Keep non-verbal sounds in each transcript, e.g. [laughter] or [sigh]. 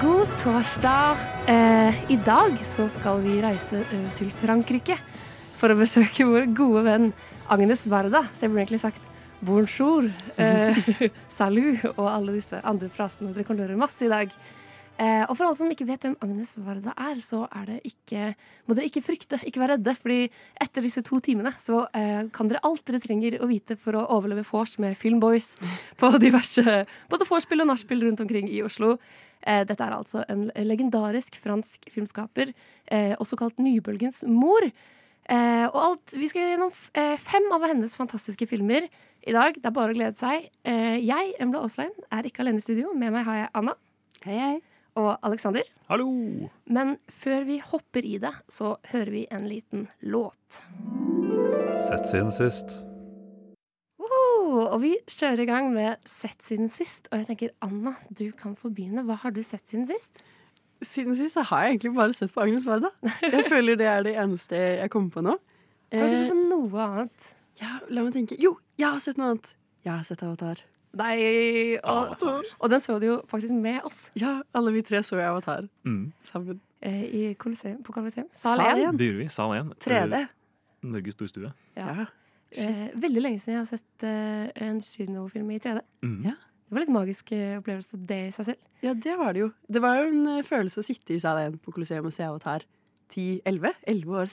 God torsdag. Eh, I dag så skal vi reise til Frankrike for å besøke vår gode venn Agnes Varda. Så jeg burde egentlig sagt bonjour, eh, [laughs] salut og alle disse andre frasene dere kan høre masse i dag. Eh, og for alle som ikke vet hvem Agnes Varda er, så er det ikke, må dere ikke frykte, ikke være redde. fordi etter disse to timene så eh, kan dere alt dere trenger å vite for å overleve vors med Filmboys på diverse både vorspiel og nachspiel rundt omkring i Oslo. Eh, dette er altså en legendarisk fransk filmskaper, eh, også kalt nybølgens mor. Eh, og alt, Vi skal gjennom eh, fem av hennes fantastiske filmer i dag. Det er bare å glede seg. Eh, jeg, Embla Aaslein, er ikke alene i studio. Med meg har jeg Anna Hei, hei. og Alexander. Hallo! Men før vi hopper i det, så hører vi en liten låt. Sett siden sist. Og vi kjører i gang med Sett siden sist. Og jeg tenker, Anna, du kan få begynne. Hva har du sett siden sist? Siden sist så har jeg egentlig bare sett på Agnes Varda. Jeg føler det er det eneste jeg kommer på nå. [laughs] Har du Eh, sett på noe annet? ja, la meg tenke. Jo, jeg har sett noe annet. Jeg har sett Avatar. Nei, og, og den så du jo faktisk med oss Ja, alle vi tre så jo Avatar Mm. sammen. eh, i Colosseum, på Colosseum. Sal Sal 1. Det gjorde vi. Sal 1. 3D. Norges storstue. Ja. Ja. Eh, veldig lenge siden jeg har sett eh, en kinofilm i 3D. Mm. Ja. Det var litt magisk eh, opplevelse, det i seg selv. ja, det var det jo. Det var jo en eh, følelse å sitte i sal 1 på Colosseum og se Avatar 10-11 11 år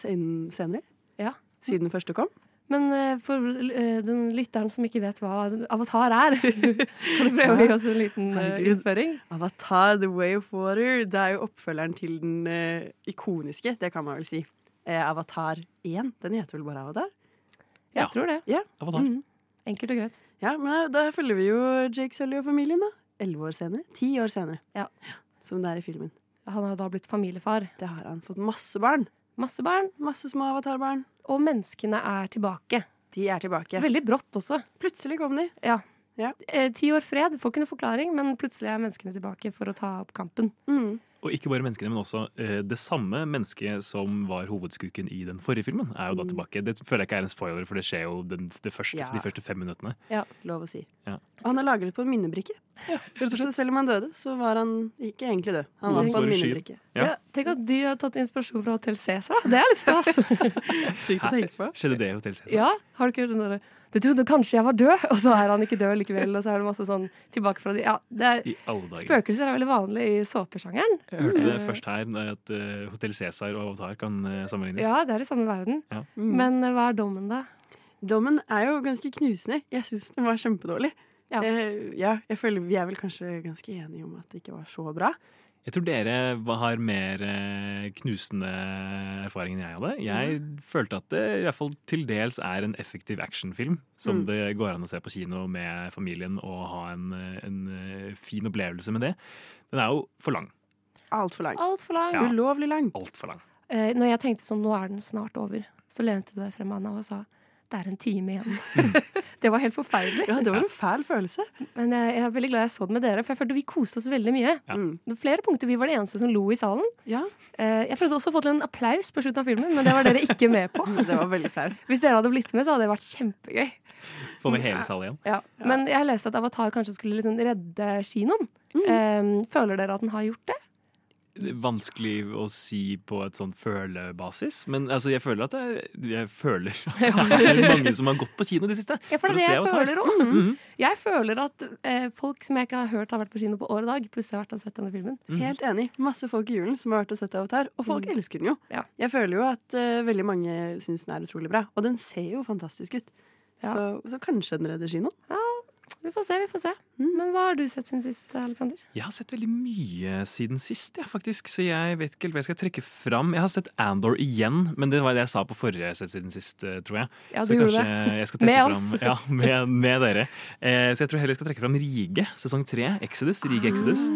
senere. Ja. Siden den første kom. Men eh, for den lytteren som ikke vet hva Avatar er, [laughs] kan du prøve å gi oss en liten Herregud. innføring? Avatar The Way of Water. Det er jo oppfølgeren til den ikoniske, det kan man vel si. Avatar 1. Den heter vel bare Avatar? Jeg Ja. tror det. Ja. Avatar. Mhm. Enkelt og greit. Ja, men da følger vi jo Jake Sully og familien, da. Elleve år senere. Ti år senere. Ja. Som det er i filmen. Han har da blitt familiefar. Det har han fått masse barn. Masse barn. Masse små avatarbarn. Og menneskene er tilbake. De er tilbake. Veldig brått også. Plutselig kom de. Ja. Ja. Eh, ti år fred, får ikke noe forklaring, men plutselig er menneskene tilbake for å ta opp kampen. Mm. Og ikke bare menneskene, men også eh, det samme mennesket som var hovedskurken i den forrige filmen, er jo da Mm. tilbake. Det føler jeg ikke er en spoiler, for det skjer jo den, det første, Ja. de første fem minuttene. Lov å si. Ja. Og han er lagret på en minnebrikke. Så selv om han døde, så var han ikke egentlig død. Han var på en minnebrikke. Ja. Ja, tenk at de har tatt inspirasjon fra Hotell Cæsar. Det er litt stas. [laughs] Sykt å tenke på. Skjedde det i Hotell Cæsar? ja, har du ikke hørt den derre Du trodde kanskje jeg var død, og så er han ikke død likevel. Og så er det masse sånn tilbake fra de Ja, det er, I alle dager. spøkelser er veldig vanlig i såpesjangeren. Jeg hørte det Eh, først her, at uh, Hotell Cæsar og Avatar kan eh, sammenlignes. Ja, det er i samme verden. Ja. Mm. Men eh, hva er dommen, da? Dommen er jo ganske knusende. Jeg syns den var kjempedårlig. Ja. Eh, ja, jeg føler Vi er vel kanskje ganske enige om at det ikke var så bra. Jeg tror dere har mer eh, knusende erfaring enn jeg hadde. Jeg følte at det i hvert fall til dels er en effektiv actionfilm som Mm. det går an å se på kino med familien og ha en, en eh, fin opplevelse med det. Den er jo for lang. Altfor lang. Alt for lang. Ja. Ulovlig lang. Alt for lang. Eh, når jeg tenkte sånn, nå er den snart over, så lente du deg frem, Anna, og sa det er en time igjen. [laughs] det var helt forferdelig. Ja, det var en fæl følelse. Men jeg, jeg er veldig glad jeg så den med dere, for jeg følte vi koste oss veldig mye. Ja. Mm. Det var flere punkter vi var de eneste som lo i salen. Ja, Eh, jeg prøvde også å få til en applaus på slutten av filmen, men det var dere ikke med på. [laughs] det var veldig flaut. Hvis dere hadde blitt med, så hadde det vært kjempegøy. Få med hele salen igjen. Ja. Men jeg leste at Avatar kanskje skulle liksom redde kinoen. Mm. Eh, føler dere at den har gjort det? Det vanskelig å si på et sånn følebasis, men altså, jeg føler at jeg, jeg føler at det er mange som har gått på kino i det siste. Ja, for det er det jeg føler òg. Mhm. Jeg føler at eh, folk som jeg ikke har hørt har vært på kino på år og dag, plutselig har vært og sett denne filmen. Mhm. Helt enig. Masse folk i julen som har vært og sett Avatar, og folk Mm. elsker den jo. Ja. Jeg føler jo at eh, veldig mange syns den er utrolig bra, og den ser jo fantastisk ut. Ja. Så, så kanskje den redder kinoen. Vi får se, vi får se. Men hva har du sett siden sist, Aleksander? Jeg har sett veldig mye siden sist, ja, faktisk, så jeg vet ikke helt hva jeg skal trekke fram. Jeg har sett Andor igjen, men det var det jeg sa på forrige sett siden sist, eh, tror jeg. Ja, så du gjorde det. Med fram, oss. Ja, med, med dere. Eh, så jeg tror heller jeg skal trekke fram Rige, sesong tre. Exodus. Rige Exodus.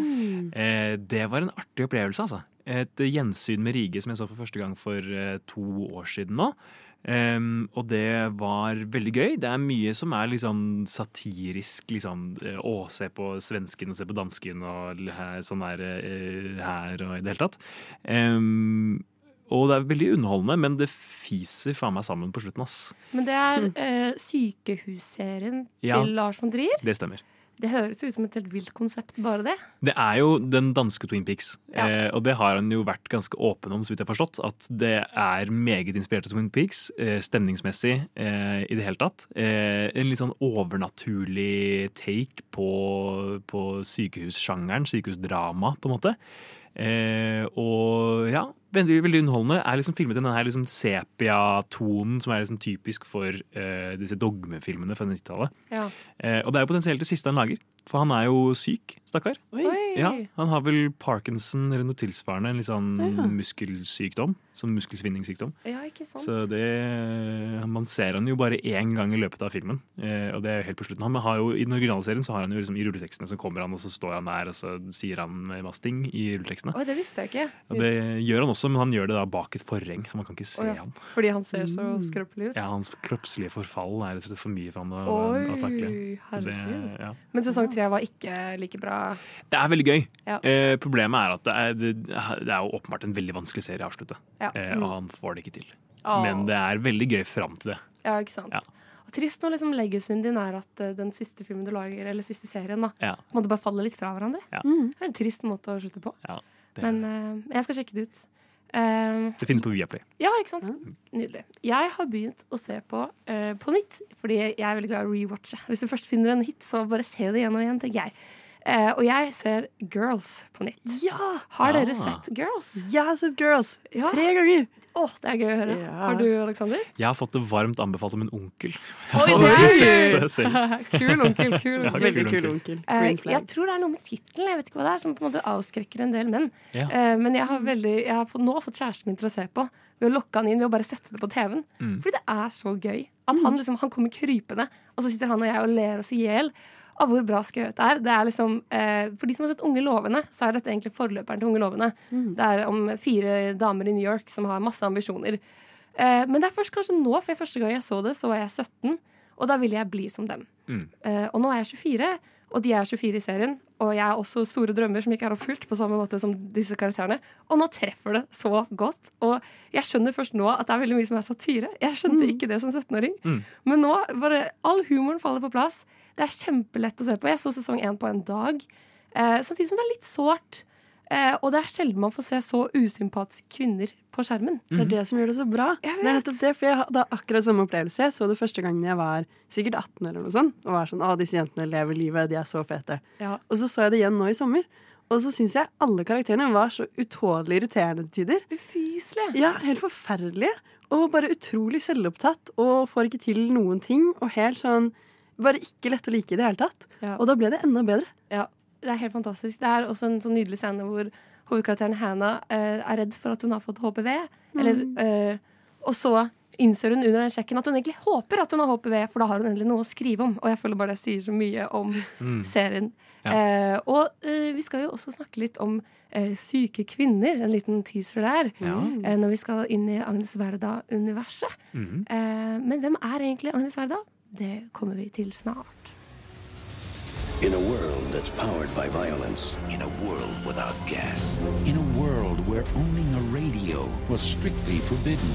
Eh, det var en artig opplevelse, altså. Et gjensyn med Rige som jeg så for første gang for eh, to år siden nå. Ehm, og det var veldig gøy. Det er mye som er sånn satirisk. Liksom, å, se på svensken og se på dansken og her, sånn der eh, her og i det hele tatt. Um, og det er veldig underholdende, men det fiser faen meg sammen på slutten, ass. Men det er eh, sykehusserien Ja. til Lars von Trier. Det stemmer. Det høres ut som et helt vilt konsept, bare det. Det er jo den danske Twin Peaks, Ja. eh, og det har han jo vært ganske åpen om, så vidt jeg har forstått. At det er meget inspirert av Twin Peaks, eh, stemningsmessig eh, i det hele tatt. Eh, en litt sånn overnaturlig take på, på sykehussjangeren, sykehusdrama, på en måte. Eh, og ja, veldig, veldig underholdende. Er liksom filmet i den her liksom sepia-tonen som er liksom typisk for uh, disse dogmefilmene fra 90-tallet. Ja. Uh, og det er jo potensielt det siste han lager, for han er jo syk, stakkar. Ja, han har vel parkinson eller noe tilsvarende, en litt sånn Ja. muskelsykdom. Sånn muskelsvinningssykdom. Ja, ikke sant? Så det Man ser han jo bare én gang i løpet av filmen, eh, og det er jo helt på slutten. Han har jo, I den originale serien så har han jo liksom i rulletekstene så kommer han, og så står han der, og så sier han masse ting i rulletekstene. Oi, det visste jeg ikke. Og det gjør han også, men han gjør det da bak et forheng, så man kan ikke se Å, ja. han. Fordi han ser så skrøpelig ut. Ja, Hans kroppslige forfall er rett og slett for mye for han å, å takle. Det, ja. Men sesong tre var ikke like bra. Det er veldig gøy. Ja. Eh, problemet er at det er, det, det er jo åpenbart en veldig vanskelig serie å avslutte. Ja. Eh, og han får det ikke til. Oh. Men det er veldig gøy fram til det. Ja, ikke sant. Ja. Og trist når liksom legacyen din er at eh, den siste filmen du lager, eller siste serien, da, Ja. måtte bare falle litt fra hverandre. Ja. Det er en trist måte å slutte på. Ja, det, Men uh, jeg skal sjekke det ut. Eh, det finnes på Viaplay. ja, ikke sant? Nydelig. Jeg har begynt å se på uh, på nytt, fordi jeg er veldig glad i å rewatche. Hvis du først finner en hit, så bare se det igjen og igjen, tenker jeg. Uh, og jeg ser Girls på nytt. Ja! Har dere Ah. sett Girls? Jeg har sett Girls Ja. tre ganger. Åh, det er gøy å høre. Ja. Har du, Aleksander? Jeg har fått det varmt anbefalt av min onkel. Oi, det er. [laughs] Kul onkel, kul Ja, onkel. Veldig kul onkel. Eh, jeg tror det er noe med tittelen jeg vet ikke hva det er, som på en måte avskrekker en del menn. Ja. Uh, men jeg har, veldig, jeg har fått, nå fått kjæresten min til å se på ved å lokke han inn ved å bare sette det på TV-en. Mm. Fordi det er så gøy. At han, liksom, han kommer krypende, og så sitter han og jeg og ler oss i hjel av hvor bra skrevet det er. Det er liksom, eh, for de som har sett Unge lovende, så er dette egentlig forløperen til Unge lovende. Det er om fire damer i New York som har masse ambisjoner. Eh, men det er først kanskje nå, for første gang jeg så det, så var jeg 17, og da ville jeg bli som dem. Mm. Eh, og nå er jeg 24, og de er 24 i serien. Og jeg har også store drømmer som ikke er oppfylt, på samme måte som disse karakterene. Og nå treffer det så godt. Og jeg skjønner først nå at det er veldig mye som er satire. Jeg skjønte ikke det som 17-åring. Mm. Men nå bare all humoren faller på plass. Det er kjempelett å se på. Jeg så sesong én på en dag. Eh, samtidig som det er litt sårt. Eh, og det er sjelden man får se så usympatiske kvinner på skjermen. Det er det som gjør det så bra. Jeg Det er nettopp det, for jeg hadde akkurat samme opplevelse. Jeg så det første gangen jeg var sikkert 18 eller noe sånt. Og var sånn, å, disse jentene lever livet, de er så fete. Ja. Og så så jeg det igjen nå i sommer. Og så syns jeg alle karakterene var så utålelig irriterende til tider. Ufyselige. Ja, helt forferdelige. Og bare utrolig selvopptatt og får ikke til noen ting. Og helt sånn Bare ikke lett å like i det hele tatt. Ja. Og da ble det enda bedre. Ja, det er helt fantastisk. Det er også en sånn nydelig scene hvor hovedkarakteren Hannah eh, er redd for at hun har fått HPV. Eller, eh, og så innser hun under den sjekken at hun egentlig håper at hun har HPV, for da har hun endelig noe å skrive om. Og jeg føler bare det sier så mye om Mm. serien. Ja. Eh, og eh, vi skal jo også snakke litt om eh, syke kvinner. En liten teaser der. Ja. Eh, når vi skal inn i Agnes Verda-universet. Mm. Eh, men hvem er egentlig Agnes Verda? Det kommer vi til snart. In a world that's powered by violence, In a world without gas. In a world where owning a radio was strictly forbidden.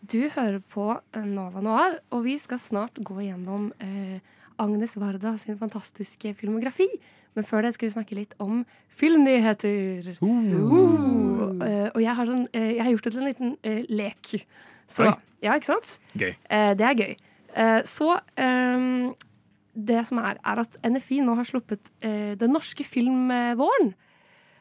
Du hører på Nova Noir, og vi skal snart gå gjennom eh, Agnes Varda sin fantastiske filmografi. Men før det skal vi snakke litt om filmnyheter. Uh, Uh. og jeg har, sånn, eh, jeg har gjort det til en liten eh, lek. Så, ja, ikke sant? Gøy. Eh, det er gøy. Eh, så um, det som er, er at NFI nå har sluppet eh, Den norske filmvåren.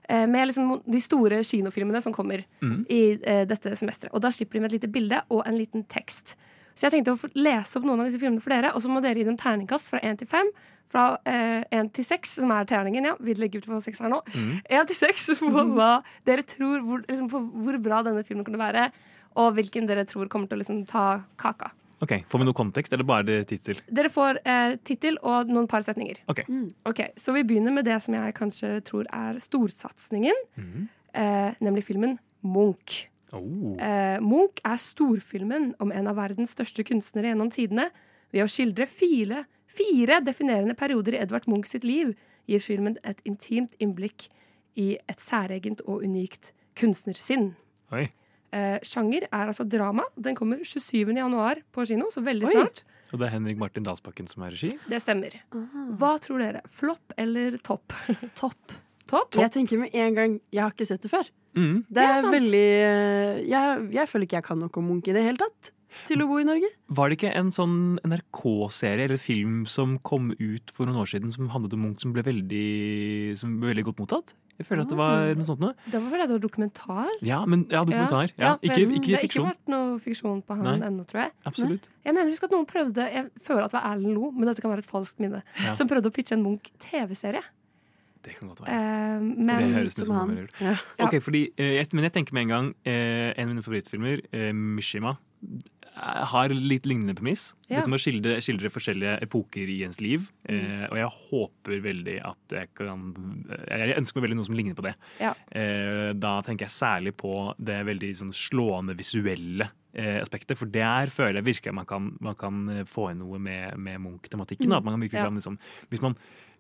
eh, med liksom de store kinofilmene som kommer mm. i eh, dette semesteret. Og da slipper de med et lite bilde og en liten tekst. Så jeg tenkte å lese opp noen av disse filmene for dere, og så må dere gi dem terningkast fra én til fem. Fra én til seks, som er terningen, ja. Vi legger ut på seks her nå. Én til seks [laughs] på hva dere tror hvor, liksom, på hvor bra denne filmen kunne være, og hvilken dere tror kommer til å liksom, ta kaka. Ok, Får vi noe kontekst, eller bare det tittel? Dere får eh, tittel og noen par setninger. Ok. Ok, Så vi begynner med det som jeg kanskje tror er storsatsingen, eh, nemlig filmen Munch. Oh. Eh, Munch er storfilmen om en av verdens største kunstnere gjennom tidene. Ved å skildre fire, fire definerende perioder i Edvard Munch sitt liv gir filmen et intimt innblikk i et særegent og unikt kunstnersinn. Oi. Eh, sjanger er altså drama. Den kommer 27. januar på kino, så veldig Oi. snart. Og det er Henrik Martin Dalsbakken som er regi? Det stemmer. Hva tror dere? Flopp eller topp? Topp. Topp? Jeg tenker med en gang Jeg har ikke sett det før. Mm. Det Ja, er sant. veldig eh, jeg, jeg føler ikke jeg kan noe om Munch i det hele tatt. Til å bo i Norge. Var det ikke en sånn NRK-serie eller film som kom ut for noen år siden som handlet om Munch, som ble veldig, som ble veldig godt mottatt? Jeg føler at det var noe sånt noe. Det var vel et dokumentar? Ja, men ja, dokumentar. Ja, for ikke, det ikke har ikke vært noe fiksjon på han Nei. ennå, tror jeg. Absolutt. Jeg mener husk at noen prøvde Jeg føler at det var Erlend Lo, men dette kan være et falskt minne. Ja. Som prøvde å pitche en Munch-TV-serie. Det kan godt være. Uh, det men høres ut Som han. Ja. Ja. Ok, fordi, eh, men jeg tenker med en gang eh, En av mine favorittfilmer, Mishima, har litt lignende premiss. Ja. Dette med å skildre, skildre forskjellige epoker i ens liv. Mm. Og jeg håper veldig at jeg kan Jeg ønsker meg veldig noe som ligner på det. Ja. Da tenker jeg særlig på det veldig sånn slående visuelle aspektet. For der føler jeg virkelig at man kan, man kan få inn noe med, med Munch-tematikken. Mm. At man kan virkelig Ja. liksom, hvis man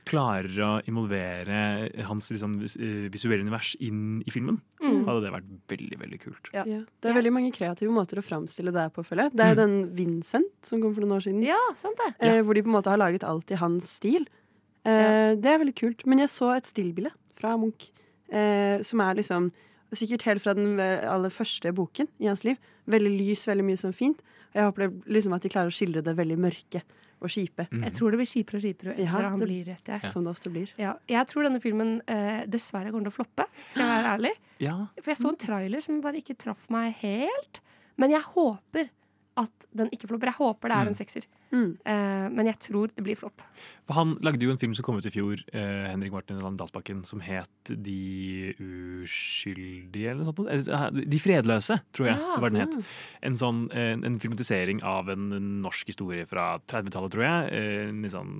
klarer å involvere hans liksom, eh, visuelle univers inn i filmen, Mm. hadde det vært veldig veldig kult. Ja. Ja. Det er veldig mange kreative måter å framstille det på, føler jeg. Det er jo den Vincent som kom for noen år siden. Ja, sant det. Eh, hvor de på en måte har laget alt i hans stil. Eh, Det er veldig kult. Men jeg så et stillbilde fra Munch eh, som er liksom Sikkert helt fra den aller første boken i hans liv. Veldig lys, veldig mye sånn fint. Og jeg håper liksom at de klarer å skildre det veldig mørke og kjipe. Jeg tror det blir kjipere og kjipere jo Ja, etter han det- blir rett jeg. Som det ofte blir. Ja, jeg tror denne filmen eh, dessverre kommer til å floppe, skal jeg være ærlig. Ja, For jeg så en trailer som bare ikke traff meg helt. Men jeg håper at den ikke flopper. Jeg håper det er en sekser. Mm. uh, men jeg tror det blir flopp. for Han lagde jo en film som kom ut i fjor, uh, Henrik Martin Dalsbakken, som het De uskyldige, eller noe sånt. Eh, De fredløse, tror jeg Ja, det var den het. En sånn en, en filmatisering av en norsk historie fra 30-tallet, tror jeg. Eh, En litt sånn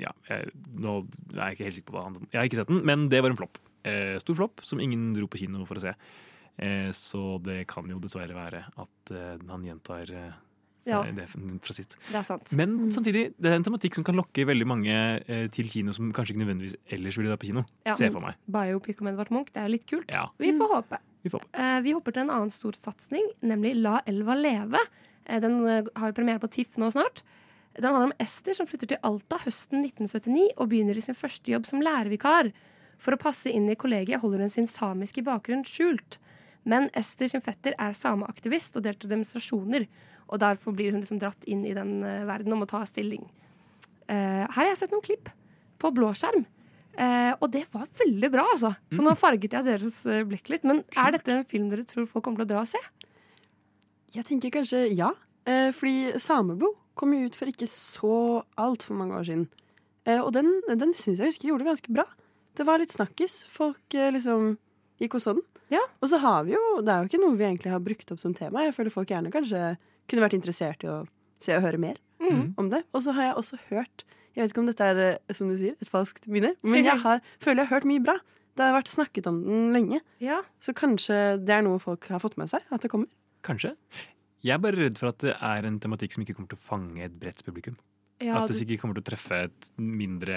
Ja, jeg, nå er jeg ikke helt sikker på hva han Jeg har ikke sett den, men det var en flopp. Uh, stor flopp som ingen dro på kino for å se. Eh, så det kan jo dessverre være at eh, han gjentar eh, Ja. det. Det er sant. Men samtidig, det er en tematikk som kan lokke veldig mange eh, til kino som kanskje ikke nødvendigvis ellers ville dra på kino. Ja. Se for meg. Biopic om Edvard Munch, det er jo litt kult. Ja, Vi får håpe. vi får håpe. Eh, vi hopper til en annen stor satsing, nemlig La elva leve. Eh, den har jo premiere på TIFF nå snart. Den handler om Ester som flytter til Alta høsten 1979 og begynner i sin første jobb som lærervikar. For å passe inn i kollegiet holder hun sin samiske bakgrunn skjult. Men Ester sin fetter er sameaktivist og deltar i demonstrasjoner. Og derfor blir hun liksom dratt inn i den uh, verden og må ta stilling. Uh, her har jeg sett noen klipp på blåskjerm. Uh, og det var veldig bra, altså. Så nå farget jeg deres eh, blikk litt. Men er dette en film dere tror folk kommer til å dra og se? Jeg tenker kanskje ja. Uh, fordi Sameblod kom jo ut for ikke så altfor mange år siden. Eh, og den, den syns jeg husker gjorde det ganske bra. Det var litt snakkis. Folk eh, liksom gikk og så den. Ja. Og så har vi jo Det er jo ikke noe vi egentlig har brukt opp som tema. Jeg føler folk gjerne kanskje kunne vært interessert i å se og høre mer Mm. om det. Og så har jeg også hørt Jeg vet ikke om dette er eh, som du sier, et falskt minne, men [laughs] jeg har, føler jeg har hørt mye bra. Det har vært snakket om den lenge. Ja. Så kanskje det er noe folk har fått med seg, at det kommer. Kanskje. Jeg er bare redd for at det er en tematikk som ikke kommer til å fange et bredt publikum. ja at det sikkert kommer til å treffe et mindre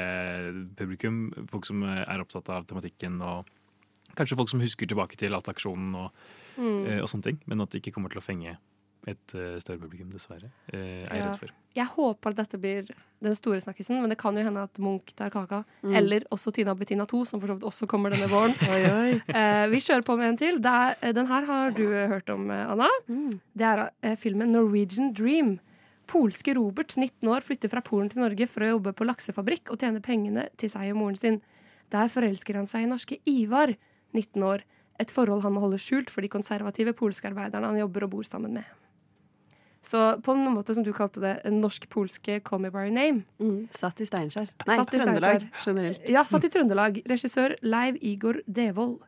publikum. Folk som er opptatt av tematikken, og kanskje folk som husker tilbake til Attaksjonen og, mm. eh, og sånne ting. Men at det ikke kommer til å fenge et eh, større publikum, dessverre. eh, er jeg Ja. redd for. Jeg håper at dette blir den store snakkisen, men det kan jo hende at Munch tar kaka. Mm. Eller også Tina Bettina 2, som for så vidt også kommer denne våren. [laughs] Eh, vi kjører på med en til. Er, den her har du hørt om, eh, Anna. Mm. Det er eh, filmen Norwegian Dream. Polske Robert, 19 år, flytter fra Polen til Norge for å jobbe på laksefabrikk og tjene pengene til seg og moren sin. Der forelsker han seg i norske Ivar, 19 år. Et forhold han må holde skjult for de konservative polske arbeiderne han jobber og bor sammen med. Så på en måte som du kalte det, en norsk-polske Call Me By Your Name. Mm. Satt i Steinkjer. Nei, Satt i Trøndelag Steinkjer. generelt. Ja, satt i Trøndelag. Regissør Leiv Igor Devold.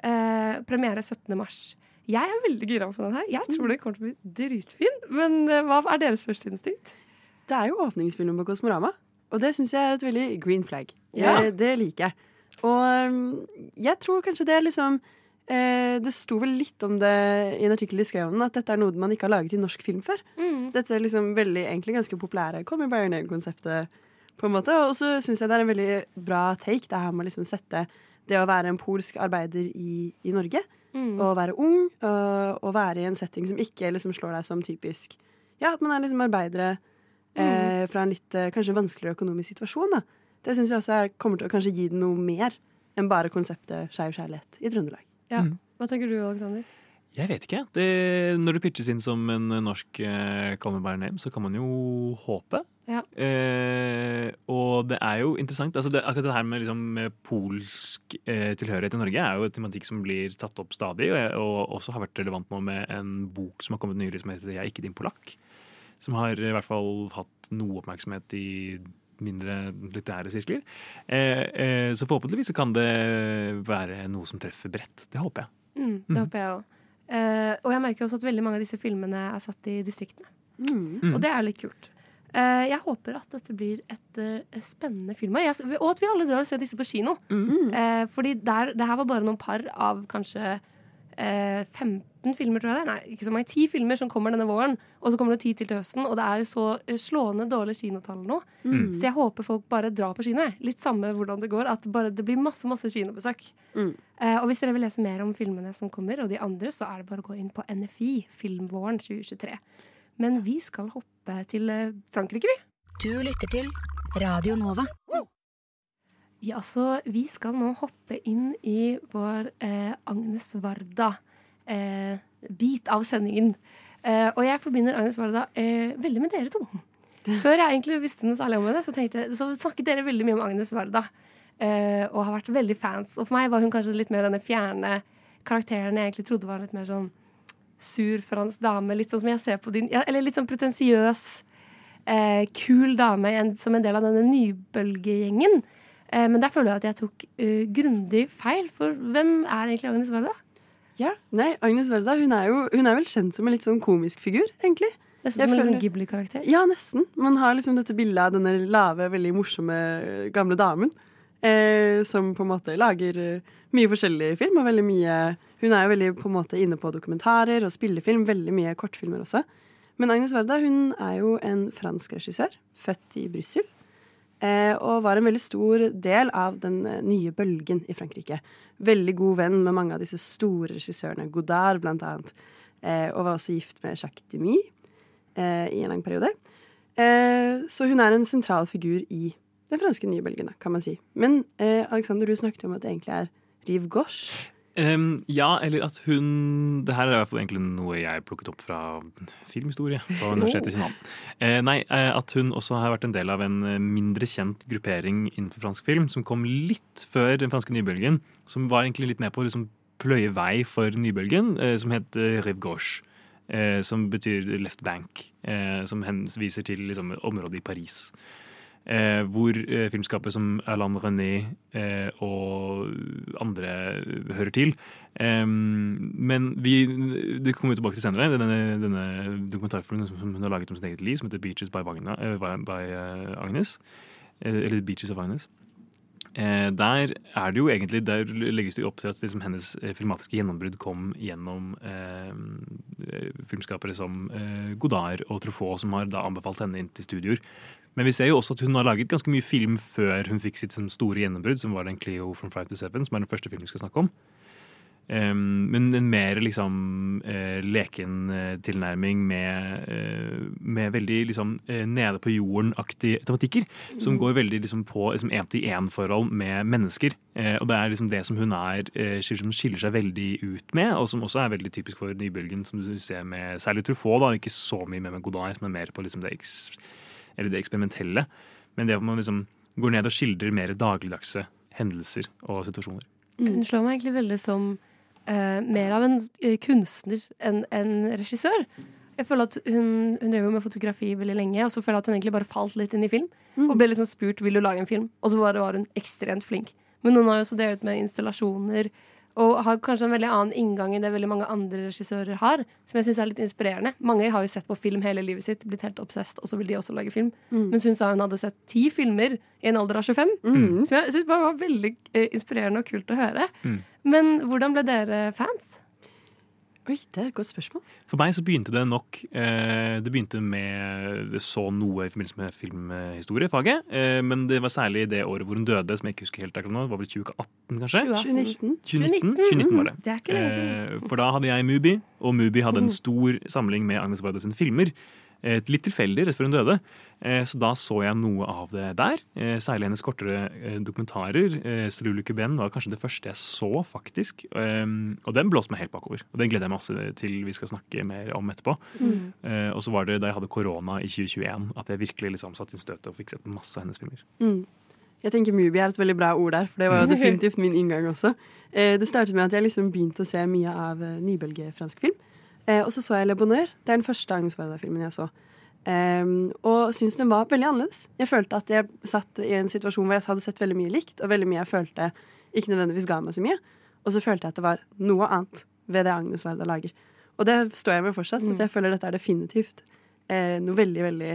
Eh, premiere 17. mars. Jeg er veldig gira på den her. Jeg tror den kommer til å bli dritfin. Men eh, hva er deres førsteinstinkt? Det er jo åpningsfilmen på Kosmorama, og det syns jeg er et veldig green flag. Ja. Det, Det liker jeg. Og um, jeg tror kanskje det er liksom eh, Det sto vel litt om det i en artikkel de skrev om den, at dette er noe man ikke har laget i norsk film før. Dette er liksom veldig, egentlig ganske populære Come Me By Your Name-konseptet. på en måte, Og så syns jeg det er en veldig bra take, det her med å liksom sette det å være en polsk arbeider i, i Norge, og være ung, og, og være i en setting som ikke liksom slår deg som typisk Ja, at man er liksom arbeidere eh, fra en litt eh, kanskje vanskeligere økonomisk situasjon. da. Det syns jeg også er, kommer til å kanskje gi den noe mer enn bare konseptet skeiv kjærlighet i Trøndelag. Ja. Hva tenker du, Alexander? Jeg vet ikke. Det, når det pitches inn som en norsk uh, Call Me By Name, så kan man jo håpe. Ja. Eh, og det er jo interessant. Altså det, akkurat det her med, liksom, med polsk eh, tilhørighet i Norge er jo et tematikk som blir tatt opp stadig, og, og også har vært relevant nå med en bok som har kommet nylig som heter 'Jeg er ikke din polakk'. Som har i hvert fall hatt noe oppmerksomhet i mindre litterære sirkler. Eh, eh, så forhåpentligvis kan det være noe som treffer bredt. Det håper jeg. Mm, det mm. håper jeg òg. Eh, og jeg merker også at veldig mange av disse filmene er satt i distriktene. Mm. Og det er litt kult. Jeg håper at dette blir et spennende film. Og at vi alle drar og ser disse på kino. Mm. Fordi der, det her var bare noen par av kanskje 15 17 filmer, tror jeg det Nei, ikke så mange. Ti filmer som kommer denne våren. Og så kommer det ti til til høsten. Og det er jo så eh, slående dårlige kinotall nå. Mm. Så jeg håper folk bare drar på kino. Litt samme hvordan det går. At bare, det blir masse, masse kinobesøk. Mm. Eh, og hvis dere vil lese mer om filmene som kommer, og de andre, så er det bare å gå inn på NFI, Filmvåren 2023. Men vi skal hoppe til eh, Frankrike, vi. Du lytter til Radio Nova. Ja, så vi skal nå hoppe inn i vår eh, Agnes Varda Varda-bit av sendingen. Eh, og jeg forbinder Agnes Varda eh, veldig med dere to. [laughs] Før jeg egentlig visste noe særlig om henne, så, tenkte, så snakket dere veldig mye om Agnes Varda. Eh, og har vært veldig fans. Og for meg var hun kanskje litt mer denne fjerne karakteren jeg egentlig trodde var litt mer sånn sur fransk dame. Litt sånn som jeg ser på din ja, Eller litt sånn pretensiøs, eh, kul dame en, som en del av denne nybølgegjengen. Eh, men der føler jeg at jeg tok uh, grundig feil. For hvem er egentlig Agnes Varda? Ja, nei, Agnes Verda hun er jo hun er vel kjent som en litt sånn komisk figur, egentlig. Nesten som en føler- sånn Ghibli-karakter. Ja, nesten. Man har liksom dette bildet av denne lave, veldig morsomme gamle damen. Eh, som på en måte lager eh, mye forskjellig film, og veldig mye Hun er jo veldig på en måte inne på dokumentarer og spillefilm, veldig mye kortfilmer også. Men Agnes Varda hun er jo en fransk regissør, født i Brussel. Eh, og var en veldig stor del av den eh, nye bølgen i Frankrike. Veldig god venn med mange av disse store regissørene, Godard blant annet. Eh, og var også gift med Jacques Demy i en lang periode. Så hun er en sentral figur i den franske nye bølgen, kan man si. Men Alexander, du snakket om at det egentlig er Rive Gauche. Em, ja, eller at hun Det her er i hvert fall egentlig noe jeg plukket opp fra filmhistorie på [laughs] Universitetet i København. Uh, nei, eh, at hun også har vært en del av en eh, mindre kjent gruppering innenfor fransk film, som kom litt før den franske nybølgen, som var egentlig litt med på å liksom, pløye vei for nybølgen, uh, som het eh, Rive Gauche. Eh, som betyr left bank, eh, som henviser til liksom, et område i Paris. Eh, hvor eh, filmskapet som Alain René eh, og andre hører til. Men vi, det kommer vi tilbake til senere. Denne, denne dokumentarfilmen som hun har laget om sitt eget liv, som heter 'Beaches by, Vagna, eh, by, eh, Agnes'. Eh, eller 'Beaches of Agnes'. Der er det jo egentlig, der legges det jo opp til at liksom hennes filmatiske gjennombrudd kom gjennom filmskapere som Godard og Truffaut, som har da anbefalt henne inn til studioer. Men vi ser jo også at hun har laget ganske mye film før hun fikk sitt store gjennombrudd, som var den Cleo from 5 to 7, som er den første filmen vi skal snakke om. Um, men en mer liksom uh, leken uh, tilnærming med, uh, med veldig liksom nede på jorden-aktige tematikker. Som går veldig liksom på liksom én-til-én-forhold med mennesker. Og det er liksom det som hun er, som skiller seg veldig ut med, og som også er veldig typisk for nybølgen, som du ser med særlig Truffaut. da, Ikke så mye med, med Godard, men mer på liksom det, eller det eksperimentelle. Men det at man liksom går ned og skildrer mer dagligdagse hendelser og situasjoner. Hun slår meg egentlig veldig som eh, mer av en eh, kunstner enn en regissør. Jeg føler at Hun, hun drev jo med fotografi veldig lenge, og så føler jeg at hun egentlig bare falt litt inn i film. Og ble liksom spurt vil du lage en film, og så bare var hun ekstremt flink. Men hun har jo også drevet med installasjoner og har kanskje en veldig annen inngang enn det veldig mange andre regissører har, som jeg syns er litt inspirerende. Mange har jo sett på film hele livet sitt, blitt helt obsessed, og så vil de også lage film. Mens hun sa hun hadde sett ti filmer i en alder av 25. Som jeg syns var veldig eh, inspirerende og kult å høre. Mm. Men hvordan ble dere fans? Oi, det er et godt spørsmål. For meg så begynte det nok eh, Det begynte med Jeg så noe i forbindelse med filmhistoriefaget. Eh, men det var særlig det året hvor hun døde, som jeg ikke husker helt akkurat nå. Det var vel 2018, kanskje? 2019. 2019, 2019 var det. Det er ikke lenge siden. Eh, for da hadde jeg Mubi, og Mubi hadde en stor samling med Agnes Varda sine filmer. Eh, litt tilfeldig rett før hun døde, eh, så da så jeg noe av det der. Eh, særlig hennes kortere eh, dokumentarer. Eh, Strulu Ben var kanskje det første jeg så, faktisk. Eh, og den blåste meg helt bakover. Og den gleder jeg meg masse til vi skal snakke mer om etterpå. Eh, og så var det da jeg hadde korona i 2021 at jeg virkelig liksom satte inn støtet og fikk sett masse av hennes filmer. Mm. Jeg tenker Mubi er et veldig bra ord der, for det var jo [laughs] definitivt min inngang også. Eh, det startet med at jeg liksom begynte å se mye av nybølgefransk film. Eh, og så så jeg Le Bonheur. Det er den første Agnes Varda-filmen jeg så. Um, og syntes den var veldig annerledes. Jeg følte at jeg satt i en situasjon hvor jeg hadde sett veldig mye likt, og veldig mye jeg følte ikke nødvendigvis ga meg så mye. Og så følte jeg at det var noe annet ved det Agnes Varda lager. Og det står jeg med fortsatt. At jeg føler dette er definitivt eh, noe veldig, veldig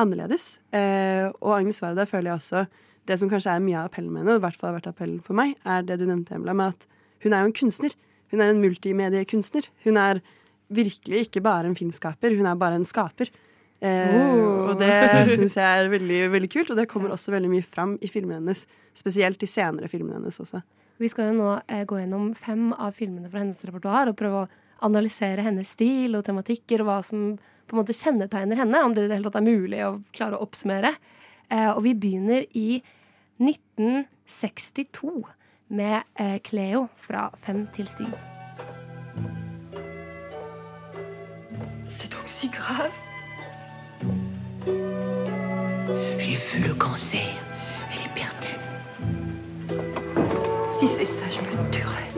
annerledes. Eh, og Agnes Varda føler jeg også Det som kanskje er mye av appellen med henne, og i hvert fall har vært appellen for meg, er det du nevnte, Emla, med at hun er jo en kunstner. Hun er en multimediekunstner. Hun er virkelig ikke bare en filmskaper, hun er bare en skaper. Eh, Oh. Og det [laughs] syns jeg er veldig, veldig kult, og det kommer også veldig mye fram i filmene hennes. Spesielt i senere filmene hennes også. Vi skal jo nå eh, gå gjennom fem av filmene fra hennes repertoar og prøve å analysere hennes stil og tematikker og hva som på en måte kjennetegner henne, om det er mulig å klare å oppsummere. Eh, og vi begynner i 1962 med eh, Cleo fra fem til syv. Si grave. J'ai vu le cancer. Elle est perdue. Si c'est ça, je me tuerais.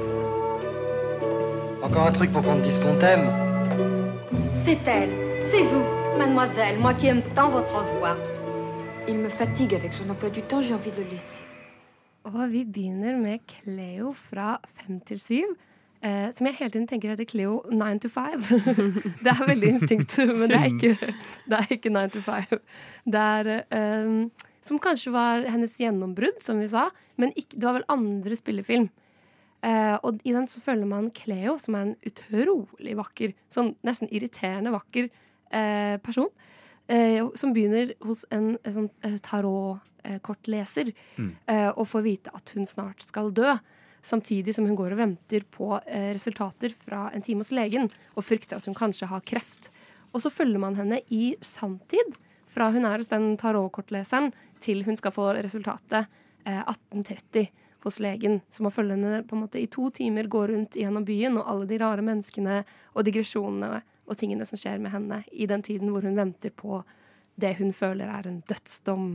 Encore un truc pour qu'on te dise qu'on t'aime C'est elle, c'est vous, mademoiselle, moi qui aime tant votre voix. Il me fatigue avec son emploi du temps, j'ai envie de le laisser. Og vi begynner med Cleo fra fem til syv. Eh, som jeg hele tiden tenker heter Cleo 9 to 5. [laughs] det er veldig instinkt, [laughs] men det er ikke, det er ikke 9 to 5. Det er eh, Som kanskje var hennes gjennombrudd, som vi sa, men ikke, det var vel andre spillefilm. Eh, og i den så følger man Cleo, som er en utrolig vakker, sånn nesten irriterende vakker eh, person. Eh, som begynner hos en, en sånn eh, tarotkortleser Mm. eh, og får vite at hun snart skal dø. Samtidig som hun går og venter på eh, resultater fra en time hos legen og frykter at hun kanskje har kreft. Og så følger man henne i sanntid, fra hun er hos den tarotkortleseren til hun skal få resultatet eh, 1830 hos legen. Så man følger henne på en måte i to timer, går rundt gjennom byen og alle de rare menneskene og digresjonene og tingene som skjer med henne i den tiden hvor hun venter på det hun føler er en dødsdom.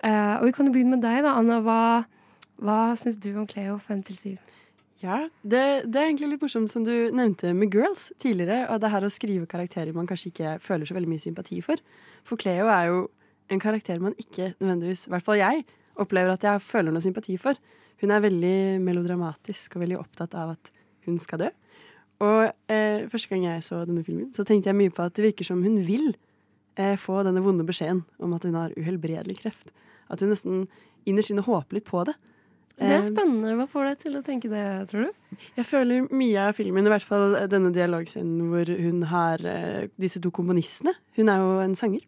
Eh, og vi kan jo begynne med deg, da, Anna. Hva, hva syns du om Cleo 5 til 7? Ja, det, det er egentlig litt morsomt som du nevnte med Girls tidligere, og det her å skrive karakterer man kanskje ikke føler så veldig mye sympati for. For Cleo er jo en karakter man ikke nødvendigvis, i hvert fall jeg, opplever at jeg føler noe sympati for. Hun er veldig melodramatisk og veldig opptatt av at hun skal dø. Og eh, første gang jeg så denne filmen, så tenkte jeg mye på at det virker som hun vil eh, få denne vonde beskjeden om at hun har uhelbredelig kreft. At hun nesten innerst inne håper litt på det. Det er Eh, spennende. Hva får deg til å tenke det, tror du? jeg føler mye av filmen, i hvert fall denne dialogscenen hvor hun har eh, disse to komponistene. Hun er jo en sanger,